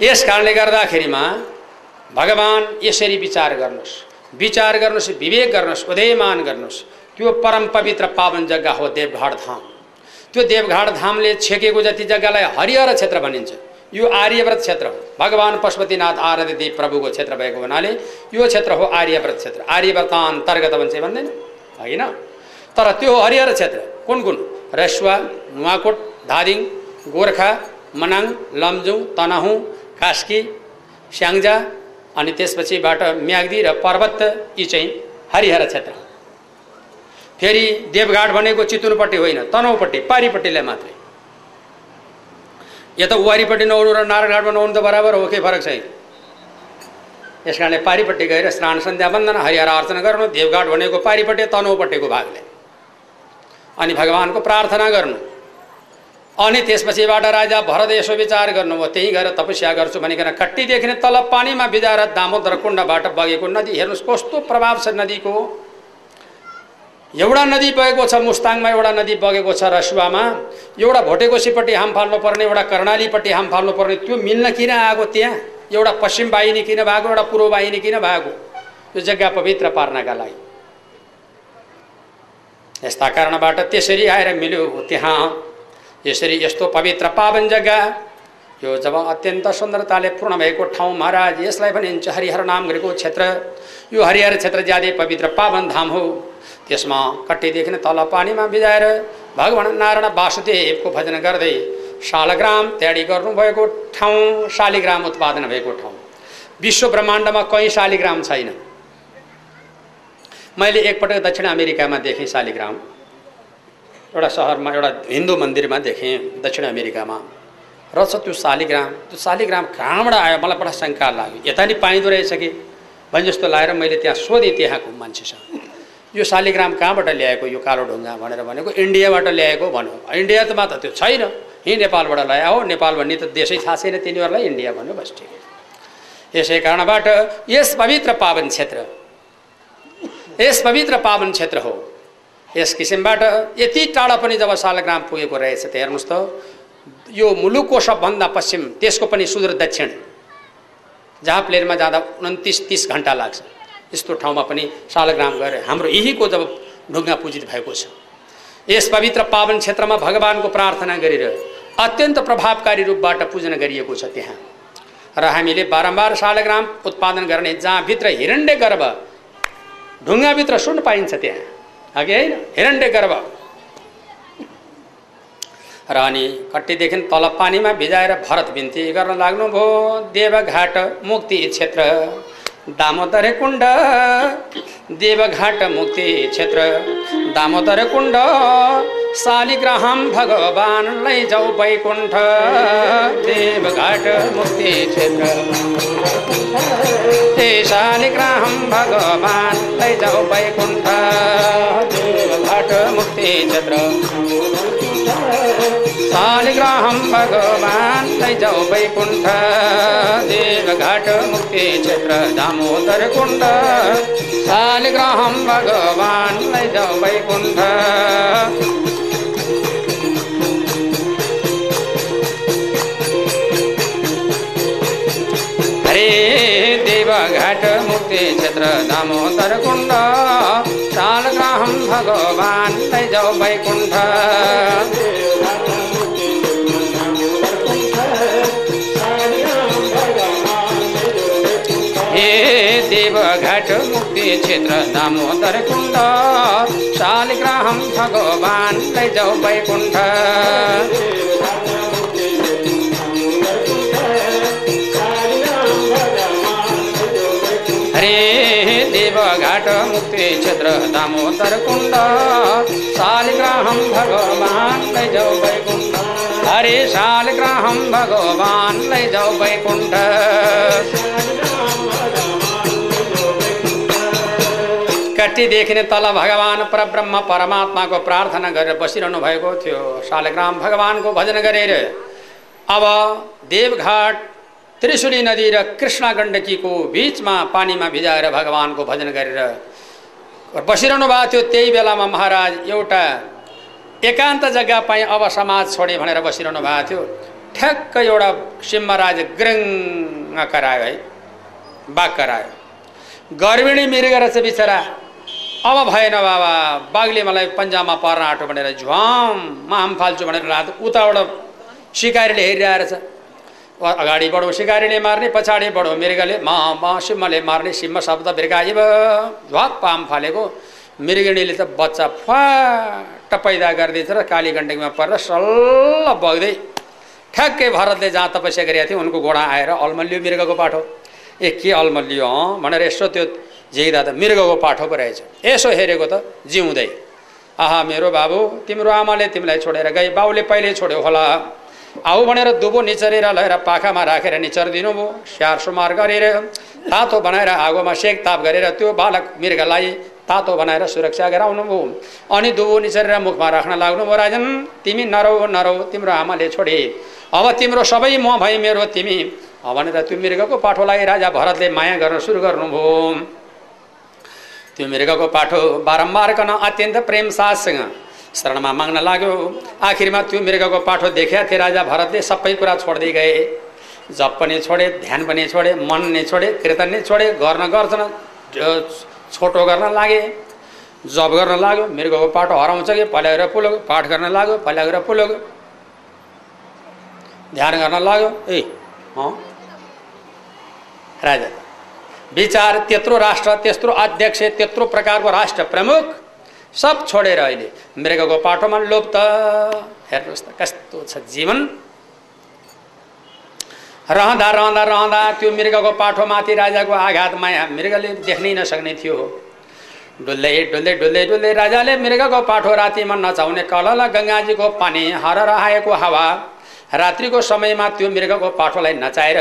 यस कारणले गर्दाखेरिमा भगवान् यसरी विचार गर्नुहोस्। विचार गर्नुहोस् विवेक गर्नुहोस् उदयमान गर्नुहोस्। त्यो परम पवित्र पावन जग्गा हो देवघाट धाम। त्यो देवघाट धामले छेकेको जति जग्गालाई हरिहर क्षेत्र भनिन्छ यो आर्यव्रत क्षेत्र हो। भगवान् पशुपतिनाथ आराध्यदेव प्रभुको क्षेत्र भएको हुनाले यो क्षेत्र हो आर्यव्रत क्षेत्र। आर्यव्रत अन्तर्गत भन्छ भन्दैन? होइन? तर त्यो हो हरिहर क्षेत्र कुन कुन? रसुवा नुवाकोट धादिङ गोर्खा मनाङ लमजुङ तनहुँ कास्की स्याङ्जा अनि त्यसपछिबाट म्याग्दी र पर्वत यी चाहिँ हरिहर क्षेत्र। फेरि देवघाट भनेको चितुनपट्टि होइन तनहुपट्टि पारिपट्टिलाई मात्रै। यता वारिपट्टि नौनु र नारायणघाटमा नौनु त बराबर हो केही फरक छैन? यस कारणले पारिपट्टि गएर स्नान सन्ध्या वन्दन हरिहर अर्चना गर्नु देवघाट भनेको पारिपट्टि तनहुपट्टिको भागले। अनि भगवान्को प्रार्थना गर्नु। अनि त्यसपछिबाट राजा भरत यसो विचार गर्नुभयो त्यहीँ गएर तपस्या गर्छु भनिकन कट्टी देख्ने तल पानीमा बिजाएर दामोदर कुण्डबाट बगेको नदी हेर्नुहोस् कस्तो प्रभाव छ नदीको एउटा नदी बगेको छ मुस्ताङमा एउटा नदी बगेको छ रसुवामा एउटा भोटेकोसीपट्टि हाम फाल्नु पर्ने एउटा कर्णालीपट्टि हाम फाल्नु पर्ने त्यो मिल्न किन आएको त्यहाँ? एउटा पश्चिम वाहिनी किन भएको एउटा पूर्व वाहिनी किन भएको त्यो जग्गा पवित्र पार्नका लागि। यस्ता कारणबाट त्यसरी आएर मिल्यो त्यहाँ। यसरी यस्तो पवित्र पावन जग्गा। यो जब अत्यन्त सुन्दरताले पूर्ण भएको ठाउँ महाराज यसलाई भनिन्छ हरिहर नाम गरेको क्षेत्र। यो हरिहर क्षेत्र ज्यादै पवित्र पावन धाम हो। त्यसमा कट्टीदेखि तल पानीमा बिजाएर भगवान् नारायण वासुदेवको भजन गर्दै शालग्राम तयारी गर्नुभएको ठाउँ शालिग्राम उत्पादन भएको ठाउँ। विश्व ब्रह्माण्डमा कहीँ शालिग्राम छैन। मैले एकपटक दक्षिण अमेरिकामा देखेँ शालिग्राम। एउटा सहरमा एउटा हिन्दू मन्दिरमा देखेँ दक्षिण अमेरिकामा। रहेछ त्यो शालिग्राम त्यो शालिग्राम कहाँबाट आयो मलाई बडा शङ्का लाग्यो। यता नि पाइँदो रहेछ कि? भने जस्तो लगाएर मैले त्यहाँ सोधेँ त्यहाँको मान्छेसँग। यो शालिग्राम कहाँबाट ल्याएको यो कालो ढुङ्गा भनेर भनेको इन्डियाबाट ल्याएको भन्यो। इन्डियामा त त्यो छैन। यहीँ नेपालबाट ल्याए हो। नेपाल भन्ने त देशै थाहा छैन तिनीहरूलाई इन्डिया भन्यो बस ठिक। यसै कारणबाट यस पवित्र पावन क्षेत्र यस पवित्र पावन क्षेत्र हो। यस किसिमबाट यति टाढा पनि जब शालग्राम पुगेको रहेछ त हेर्नुहोस् त। यो मुलुकको सबभन्दा पश्चिम त्यसको पनि सुदूर दक्षिण। जहाँ प्लेनमा जाँदा उन्तिस तिस घन्टा लाग्छ। यस्तो ठाउँमा पनि शालग्राम गएर हाम्रो यहीको जब ढुङ्गा पूजित भएको छ। यस पवित्र पावन क्षेत्रमा भगवान्को प्रार्थना गरेर अत्यन्त प्रभावकारी रूपबाट पूजन गरिएको छ त्यहाँ। र हामीले बारम्बार शालग्राम उत्पादन गर्ने जहाँभित्र हिरण्य गर्भ ढुङ्गाभित्र सुन पाइन्छ त्यहाँ। अघि होइन हिरण्य गर्भ र अनि कट्टीदेखि तल पानीमा भिजाएर भरत बिन्ती गर्न लाग्नुभयो देवघाट मुक्ति क्षेत्र दामोदर कुण्ड देवघाट मुक्ति क्षेत्र दामोदर कुण्ड शालिग्राम भगवान्लाई जाऊ वैकुण्ठ देवघाट मुक्ति क्षेत्र। हे शालिग्राम भगवान्लाई जाऊ वैकुण्ठ देवघाट मुक्ति क्षेत्र। शालिग्राम भगवान्लाई जाऊ वैकुण्ठ देवघाट मुक्ति क्षेत्र दामोदर कुण्ड शालिग्राम भगवान्लाई जाऊ वैकुण्ठ हरे देवघाट दामोदर कुण्ड जाऊ वैकुण्ठ देवघाट मुक्ति क्षेत्र दामोदर कुण्ड शालिग्राम भगवान्लाई जाऊ वैकुण्ठ हरे देवघाट मुक्ति क्षेत्र दामोदर कुण्ड शालिग्राम भगवान्लाई जाऊ वैकुण्ठ हरे शालिग्राम भगवान्लाई जाऊ वैकुण्ठ कट्टीदेखि नै तल भगवान् परब्रह्म परमात्माको प्रार्थना गरेर बसिरहनु भएको थियो। शालग्राम भगवान्को भजन गरेर अब देवघाट त्रिशुली नदी र कृष्ण गण्डकीको बिचमा पानीमा भिजाएर भगवान्को भजन गरेर बसिरहनु भएको थियो। त्यही बेलामा महाराज एउटा एकान्त जग्गा पाएँ अब समाज छोडेँ भनेर बसिरहनु भएको थियो। ठ्याक्क एउटा सिंहराज ग्रङ करायो है बाघ करायो। गर्भिणी मृग रहेछ बिचरा। अब भएन बाबा बाघले मलाई पन्जामा पर्न आँटो भनेर झ्वाम आम फाल्छु भनेर रात उताबाट सिकारीले हेरिरहेको रहेछ। अगाडि बढो सिकारीले मार्ने पछाडि बढो मृगले म म सिंहले मार्ने सिंह शब्द बिर्काइब झ्वाप आम फालेको मृगिणीले त बच्चा फाट पैदा गरिदिएछ र काली गण्डकीमा परेर सल्ल बग्दै ठ्याक्कै भरतले जहाँ तपस्या गरेका थियो उनको घोडा आएर अल्मलियो मृगको पाठो। ए के अल्मलियो अँ? भनेर यसो त्यो झिक्दा त मृगको पाठो पो रहेछ। यसो हेरेको त जिउँदै। आहा मेरो बाबु तिम्रो आमाले तिमीलाई छोडेर गई बाउले पहिल्यै छोड्यो होला। आऊ भनेर दुबो निचरेर लगेर पाखामा राखेर निचरिदिनु भयो। स्याहार सुमार गरेर तातो बनाएर आगोमा सेक ताप गरेर त्यो बालक मृगलाई तातो बनाएर सुरक्षा गराउनु भयो। अनि दुबो निचरेर मुखमा राख्न लाग्नु भयो राजन तिमी नरौ नरौ तिम्रो आमाले छोडे। अब तिम्रो सबै म भई मेरो तिमी। भनेर त्यो मृगको पाठोलाई राजा भरतले माया गर्न सुरु गर्नुभयो त्यो मृगको पाठो बारम्बार कन अत्यन्त प्रेम साथसँग शरणमा माग्न लाग्यो। आखिरमा त्यो मृगको पाठो देखेका थिए राजा भरतले सबै कुरा छोड्दै गए। जप पनि छोडे ध्यान पनि छोडे मन नै छोडे कीर्तन नै छोडे गर्न गर्छन् छोटो गर्न लागे। जप गर्न लाग्यो मृगको पाठो हराउँछ कि पल्याएर पुलग पाठ गर्न लाग्यो पल्याएर पुलग ध्यान गर्न लाग्यो ए राजा। विचार त्यत्रो राष्ट्र त्यत्रो अध्यक्ष त्यत्रो प्रकारको राष्ट्र प्रमुख सब छोडेर अहिले मृगको पाठोमा लोप त हेर्नुहोस् त कस्तो छ जीवन। रहँदा रहँदा रहँदा त्यो मृगको पाठोमाथि राजाको आघात माया मृगले देख्नै नसक्ने थियो डुल्दै डुल्दै डुल्दै डुल्दै राजाले मृगको पाठो रातिमा नचाउने कलल गङ्गाजीको पानी हरर आएको हावा रात्रिको समयमा त्यो मृगको पाठोलाई नचाएर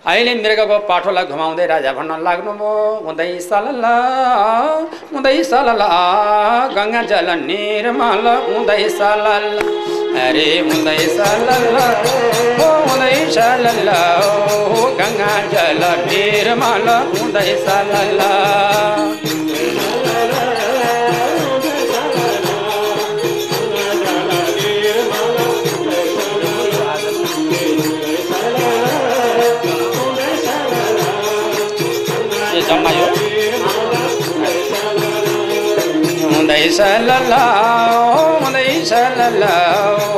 अहिले मृगको पाठोलाई घुमाउँदै राजा भन्न लाग्नु मो। हुँदै सलल हुँदै सलल गङ्गा जल निर्मल हुँदै सलल। अरे हुँदै सलल हुँदै सलल गङ्गा जल निर्मल हुँदै सलल। हुँदैछ लल्ला हुँदैछ लल्ला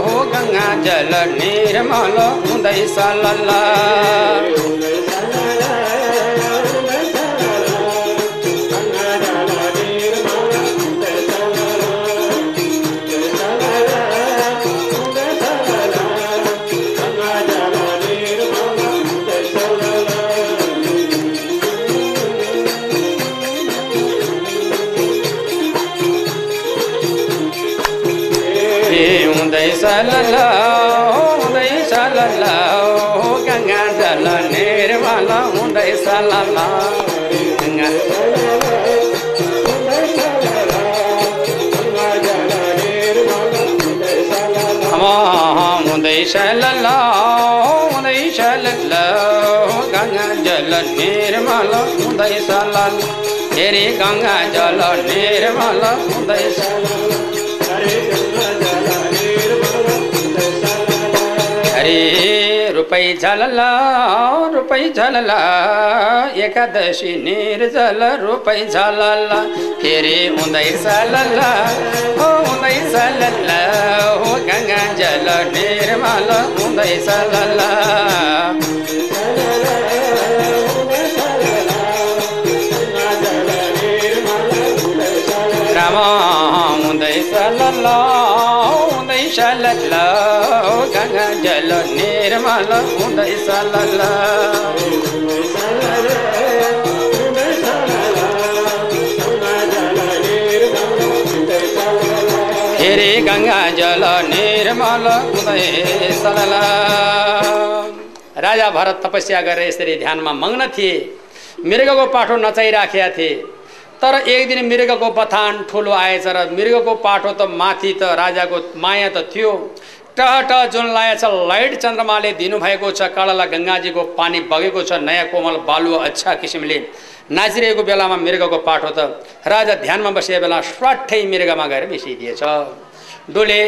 हो गङ्गा जल निर्मल अमा हुँदैछ लल्ला हुँदैछ लल्ला हो गङ्गा जल निर्मल हुँदैछ लल्ला हेरी गङ्गा जल निर्मल हुँदैछ अरे रुपै झलल रुपै झलल एकादशी निर्जल रुपै झलल। फेरि हुँदैछ लल हो हुँदैछ लल हो गङ्गा जल निर्मल हुँदैछ लल राम हुँदैछ लल हुँदैछ लल गङ्गा जल निर्मल हुँदैछ लल फेरि गङ्गा जल निर्मल लल राजा भरत तपस्या गरेर यसरी ध्यानमा मग्न थिए। मृगको पाठो नचाइराखेका थिए। तर एक दिन मृगको बथान ठुलो आएछ र मृगको पाठो त माथि त राजाको माया त थियो। टह टह जुन लागेछ लाइट चन्द्रमाले दिनुभएको छ कालाला गङ्गाजीको पानी बगेको छ नयाँ कोमल बालु अच्छा किसिमले। नाचिरहेको बेलामा मृगको पाठो त राजा ध्यानमा बसेको बेला स्वाठै मृगमा गएर मिसिदिएछ डोले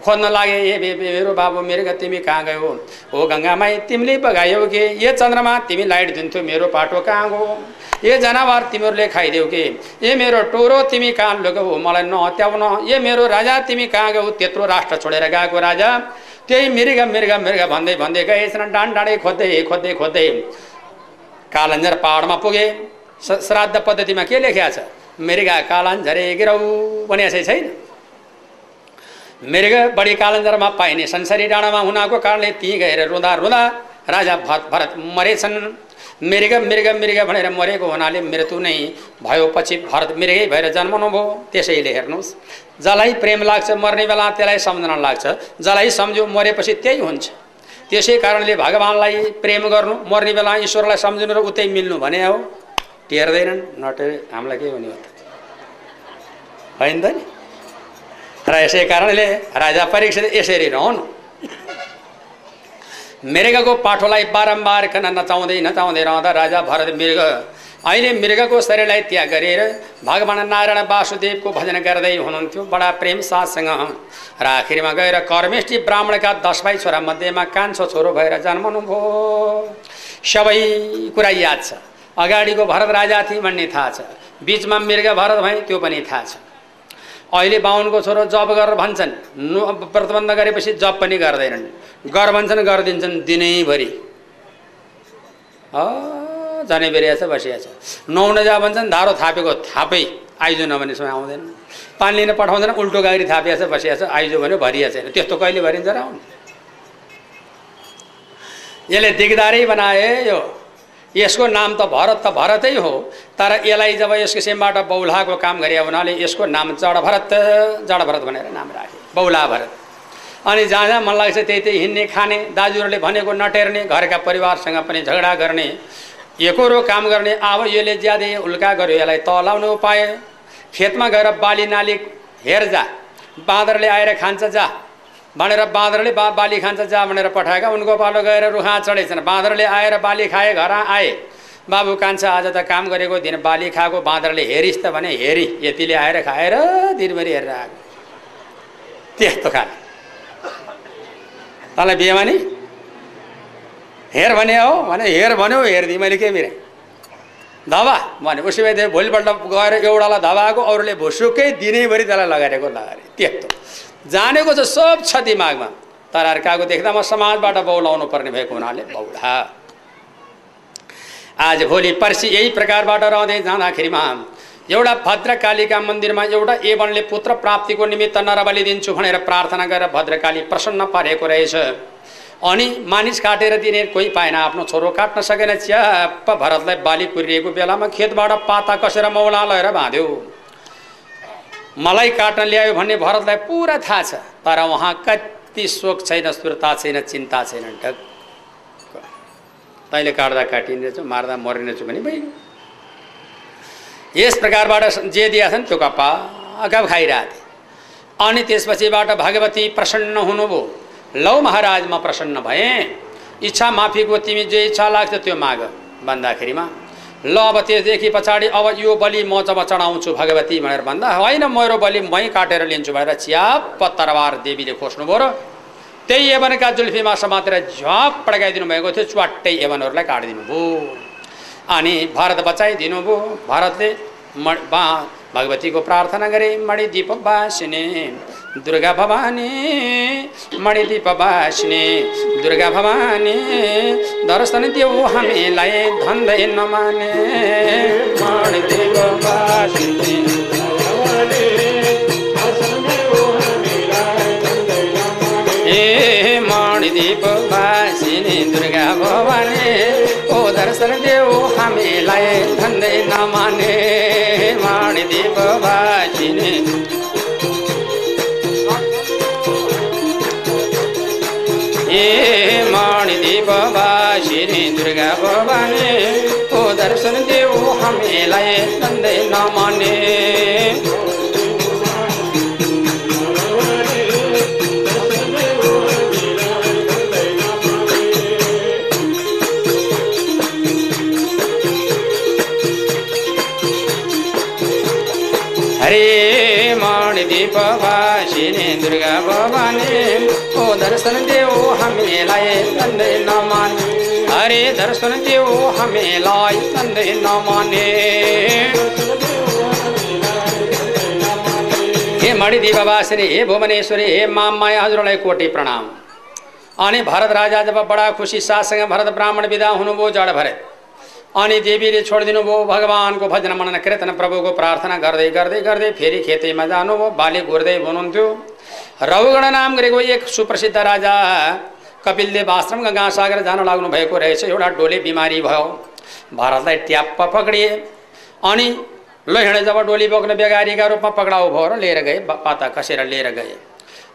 खोज्न लागे ए मेरो बाबु मृग तिमी कहाँ गयो? हो गङ्गामाई तिमीले बगायौ कि? ए चन्द्रमा तिमी लाइट दिन्थ्यो मेरो पाटो कहाँ गयो ए जनावर तिमीहरूले खाइदेऊ कि? ए मेरो टोरो तिमी कहाँ लग्यौ मलाई नहत्याउन। ए मेरो राजा तिमी कहाँ गयौ? त्यत्रो राष्ट्र छोडेर गएको राजा। त्यही मृग मृग मृग भन्दै भन्दै गएछन् डाँड डाँडै खोज्दै खोज्दै खोज्दै कालन्जर पाहाडमा पुगे। श्राद्ध पद्धतिमा के लेखिया छ? मृगा कालान्झरे गिरौ भनिया छ छैन? मृग बढी कालन्जरमा पाइने संसारी डाँडामा हुनाको कारणले ती गएर रुँदा रुँदा राजा भरत भरत मरेछन्। मृग मृग मृग भनेर मरेको हुनाले मृत्यु नै भयो पछि भरत मृगै भएर जन्मनु भयो त्यसैले हेर्नुहोस्। जसलाई प्रेम लाग्छ मर्ने बेला त्यसलाई सम्झना लाग्छ। जसलाई सम्झ्यो मरेपछि त्यही हुन्छ। त्यसै कारणले भगवान्लाई प्रेम गर्नु मर्ने बेला ईश्वरलाई सम्झनु र उतै मिल्नु भने हो। टेर्दैनन् नटे हामीलाई के हुने हो त होइन त नि? र यसै कारणले राजा परीक्षित यसरी रहनु। मृगको पाठोलाई बारम्बार कन नचाउँदै नचाउँदै रहँदा राजा भरत मृग अहिले मृगको शरीरलाई त्याग गरेर भगवान् नारायण वासुदेवको भजन गर्दै हुनुहुन्थ्यो। बडा प्रेम साथसँग र आखिरमा गएर कर्मेष्ठी ब्राह्मणका दस भाइ छोरा मध्येमा कान्छो छोरो भएर जन्मनु भयो। सबै कुरा याद छ। अगाडिको भरत राजा थिए भन्ने थाहा छ। बिचमा मृग भरत भए त्यो पनि थाहा छ। अहिले बाहुनको छोरो जब गरेर भन्छन्। प्रतिबन्ध गरेपछि जब पनि गर्दैनन्। गर भन्छन् गरिदिन्छन् दिनैभरि। जाने बेरिया छ बसिया छ। जा भन्छन् धारो थापेको थापै। आइजो नभने समय आउँदैन। पानी लिन पठाउँदैन उल्टो गाडी थापिया छ बसिया छ आइजो भन्यो भरिया छैन। त्यस्तो कहिले भरिन्छ र आउनु? यसले दिगदारै बनाए यो यसको नाम त भरत त भरतै हो तर यसलाई जब यस किसिमबाट बौलाको काम गरे हुनाले यसको नाम जड भरत जड भरत भनेर नाम राखे बौला भरत। अनि जहाँ जहाँ मन लाग्छ त्यही त्यही हिँड्ने खाने दाजुहरूले भनेको नटेर्ने घरका परिवारसँग पनि झगडा गर्ने एकरो काम गर्ने अब यसले ज्यादै उल्का गर्यो यसलाई तलाउनु उपाय खेतमा गएर बाली नाली हेर जा बाँदरले आएर खान्छ जा। भनेर बाँदरले बा बाली खान्छ जा भनेर पठाएका उनको पालो गएर रुखा चढेछन्। बाँदरले आएर बाली खाए घर आए। बाबु कान्छा आज त काम गरेको दिन बाली खाएको बाँदरले हेरिस् त भने हेरी। यतिले आएर खाएर दिनभरि हेरेर आएको। त्यस्तो खाने तँलाई बिहेमा नि हेर भने हो भने हेर भन्यो हेरिदिएँ मैले के मिरेँ? धबा भने उसो भए भोलिपल्ट गएर एउटालाई धबाएको अरूले भुसुकै दिनैभरि त्यसलाई लगाइरहेको लगाएर त्यस्तो जानेको चाहिँ सब छ दिमागमा। तर अर्काको देख्दा म समाजबाट बौलाउनु पर्ने भएको हुनाले बौला आज भोलि पर्सि यही प्रकारबाट रहँदै जाँदाखेरिमा एउटा भद्रकालीका मन्दिरमा एउटा एवनले पुत्र प्राप्तिको निमित्त नरबली दिन्छु भनेर प्रार्थना गरेर भद्रकाली प्रसन्न पारेको रहेछ। अनि मानिस काटेर दिने कोही पाएन आफ्नो छोरो काट्न सकेन च्याप्प भरतलाई बाली कुरिएको बेलामा खेतबाट पाता कसेर मौला लगेर बाँध्यो। मलाई काट्न ल्यायो भन्ने भरतलाई पुरा थाहा छ तर उहाँ कति शोक छैन सुरता छैन चिन्ता छैन ढक। तैँले काट्दा काटिनेछु मार्दा मरिनेछु भने भइगयो। यस प्रकारबाट जे दिएका छन् त्यो कपा गफ खाइरहेको थिएँ अनि त्यसपछिबाट भगवती प्रसन्न हुनुभयो। लौ महाराज म प्रसन्न भएँ। इच्छा माफीको तिमी जे इच्छा लाग्छ त्यो माग। भन्दाखेरिमा ल अब त्यसदेखि पछाडि अब यो बलि म जब चढाउँछु भगवती भनेर भन्दा होइन मेरो बलि मै काटेर लिन्छु भनेर च्याप तरबार देवीले खोज्नुभयो र त्यही एवनका जुल्फीमा समातेर झ्वाप पड्काइदिनु भएको थियो च्वाट्टै एवनहरूलाई काटिदिनु भयो। अनि भरत बचाइदिनु भयो। भरतले म भगवतीको प्रार्थना गरे मणिदीप बासिने दुर्गा भवानी मणिदीप बासिने दुर्गा भवानी दर्शन देऊ हामीलाई धन्दै नमाने मणिदीप ए मणिदीप बासिने दुर्गा भवानी ओ दर्शन देऊ हामीलाई धन्दै नमाने ए मणिदीप बासिने दुर्गा भवानी ओ दर्शन देऊ हामीलाई धन्दै नमाने। दुर्गा भवानी ओ दर्शन देऊ हामीलाई नमाने हरे दर्शन देऊ हामीलाई नमाने हे बासिने हे भुवनेश्वरी हे माया हजुरलाई कोटि प्रणाम अनि भरत राजा जब बडा खुसी साथसँग भरत ब्राह्मण विदा हुनुभयो जड भरत अनि देवीले छोडिदिनु भयो भगवान्को भजन मनन कीर्तन प्रभुको प्रार्थना गर्दै गर्दै गर्दै फेरि खेतीमा जानुभयो बाली घुर्दै हुनुहुन्थ्यो रघुगण नाम गरेको एक सुप्रसिद्ध राजा कपिलदेव आश्रमका घाँस सागेर जान लाग्नु भएको रहेछ। एउटा डोले बिमारी भयो। भारतलाई ट्याप्प पक्रिए अनि ल हिँडे जब डोली बोक्न बेगारीका रूपमा पक्राउ भयो र लिएर गए पाता कसेर लिएर गए।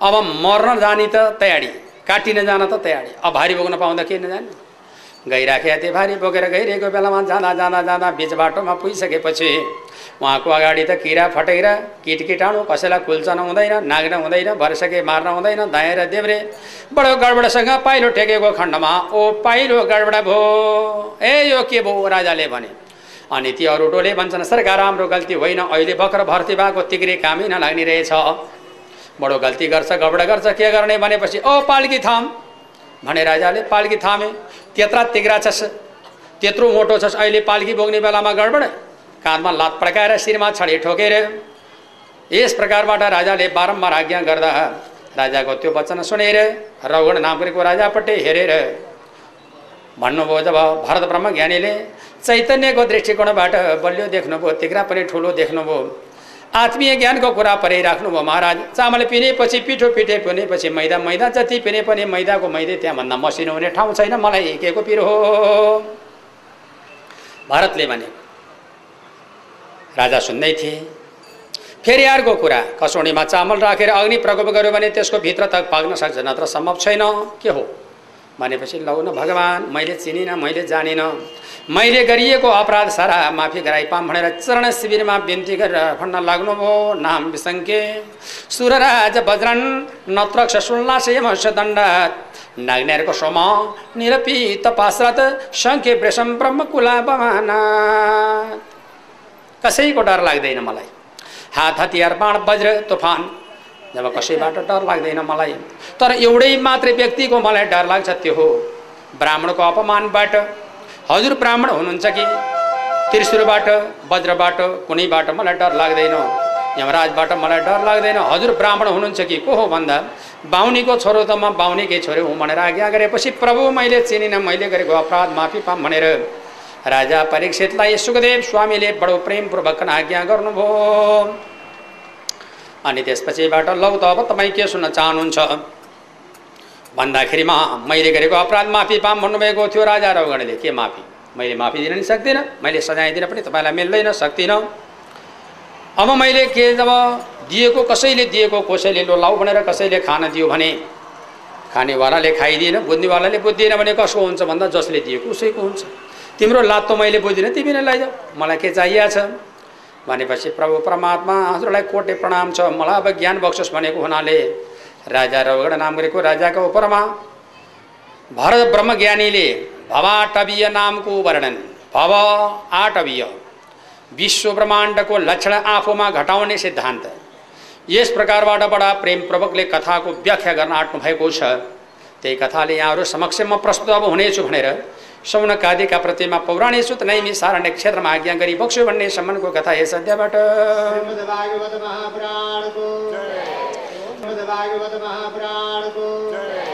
अब मर्न जाने त तयारी काटिन जान त तयारी। अब भारी बोक्न पाउँदा के नजाने गइराखेका थिए भारी बोकेर गइरहेको बेलामा जाँदा जाँदा जाँदा बिच बाटोमा पुगिसकेपछि उहाँको अगाडि त किरा फटेर किट किटाणु कसैलाई कुल्चन हुँदैन नाग्न हुँदैन भरसके मार्न हुँदैन दायाँ र देब्रे। बडो गडबडसँग पाइलो टेकेको खण्डमा ओ पाइलो गडबड भयो ए यो के भयो राजाले भने। अनि ती अरू टोले भन्छन् सरकार राम्रो गल्ती होइन अहिले भर्खर भर्ती भएको तिग्रे कामै नलाग्ने रहेछ। बडो गल्ती गर्छ गडबड गर्छ के गर्ने भनेपछि ओ पाल्की थाम भने राजाले पाल्की थामे त्यत्रा तिग्रा छस्। त्यत्रो मोटो छस्। अहिले पाल्की बोक्ने बेलामा गडबड। काँधमा लात पड्काएर शिरमा छडी ठोकेर यस प्रकारबाट राजाले बारम्बार आज्ञा गर्दा राजाको त्यो वचन सुनेर रघुण नामको राजापट्टि हेरेर भन्नुभयो जब भरत ब्रह्म ज्ञानीले चैतन्यको दृष्टिकोणबाट बलियो देख्नुभयो तिग्रा पनि ठुलो देख्नुभयो आत्मीय ज्ञानको कुरा परै राख्नुभयो महाराज। चामल पिनेपछि पिठो पिठे पिनेपछि मैदा मैदा जति पिने पनि मैदाको मैदै त्यहाँभन्दा मसिनो हुने ठाउँ छैन। मलाई के को पिरो हो। भारतले भने राजा सुन्दै थिए। फेरि अर्को कुरा कसौडीमा चामल राखेर अग्नि प्रकोप गर्यो भने त्यसको भित्र त पाक्न सक्छ नत्र सम्भव छैन। के हो? भनेपछि लौ न भगवान् मैले चिनिनँ मैले जानिनँ। मैले गरिएको अपराध सारा माफी गराइपाम भनेर चरण शिविरमा बिन्ती गरेर भन्न लाग्नुभयो। नाम विसङ्के। सुरराज वज्रन नत्र सुल्लासे दण्ड नाग्नेरको सोम निरपी तपाश्रत सङ्ख्य वृषम ब्रह्म कुला कसैको डर लाग्दैन मलाई। हात हतियार बाण वज्र तुफान। जब कसैबाट डर लाग्दैन मलाई। तर एउटै मात्रै व्यक्तिको मलाई डर लाग्छ त्यो हो। ब्राह्मणको अपमानबाट हजुर ब्राह्मण हुनुहुन्छ कि? त्रिशुरबाट वज्रबाट कुनैबाट मलाई डर लाग्दैन। यमराजबाट मलाई डर लाग्दैन। हजुर ब्राह्मण हुनुहुन्छ कि? को हो भन्दा? बाहुनीको छोरो त म बाहुनीकै छोरो हुँ भनेर आज्ञा गरेपछि प्रभु मैले चिनिनँ मैले गरेको अपराध माफी पाम भनेर। राजा परीक्षितलाई सुखदेव स्वामीले बडो प्रेमपूर्वक आज्ञा गर्नुभयो। अनि त्यसपछिबाट लौ त अब तपाईँ के सुन्न चाहनुहुन्छ? भन्दाखेरिमा मैले गरेको अपराध माफी पाम भन्नुभएको थियो राजा रौगणले के माफी? मैले माफी दिन नि सक्दिनँ मैले सजाय दिन पनि तपाईँलाई मिल्दैन सक्दिनँ। अब मैले के जब दिएको कसैले दिएको कसैले लो लाउ भनेर कसैले खान दियो भने? खानेवालाले खाइदिएन बुझ्नेवालाले बुझ्दिएन भने कसको हुन्छ भन्दा जसले दिएको उसैको हुन्छ। तिम्रो लात्तो मैले बुझिनँ तिमी नै लैजाऊ। मलाई के चाहिएको छ? भनेपछि प्रभु परमात्मा हजुरलाई कोटे प्रणाम छ। मलाई अब ज्ञान बक्सोस् भनेको हुनाले राजा रवगढ नाम गरेको राजाको उपरमा भरत ब्रह्मज्ञानीले भवाटवीय नामको वर्णन भव आटवीय विश्व ब्रह्माण्डको लक्षण आफूमा घटाउने सिद्धान्त। यस प्रकारबाट बडा प्रेमपूर्वकले कथाको व्याख्या गर्न आँट्नु भएको छ। त्यही कथाले यहाँहरू समक्ष म प्रस्तुत अब हुनेछु भनेर सौनकादिका प्रतिमा पौराणेषु त नैमी सारण्य क्षेत्रमा आज्ञा गरी बक्स्यो भन्ने सम्मानको कथा यस अध्यायबाट। भगवान महाप्राण को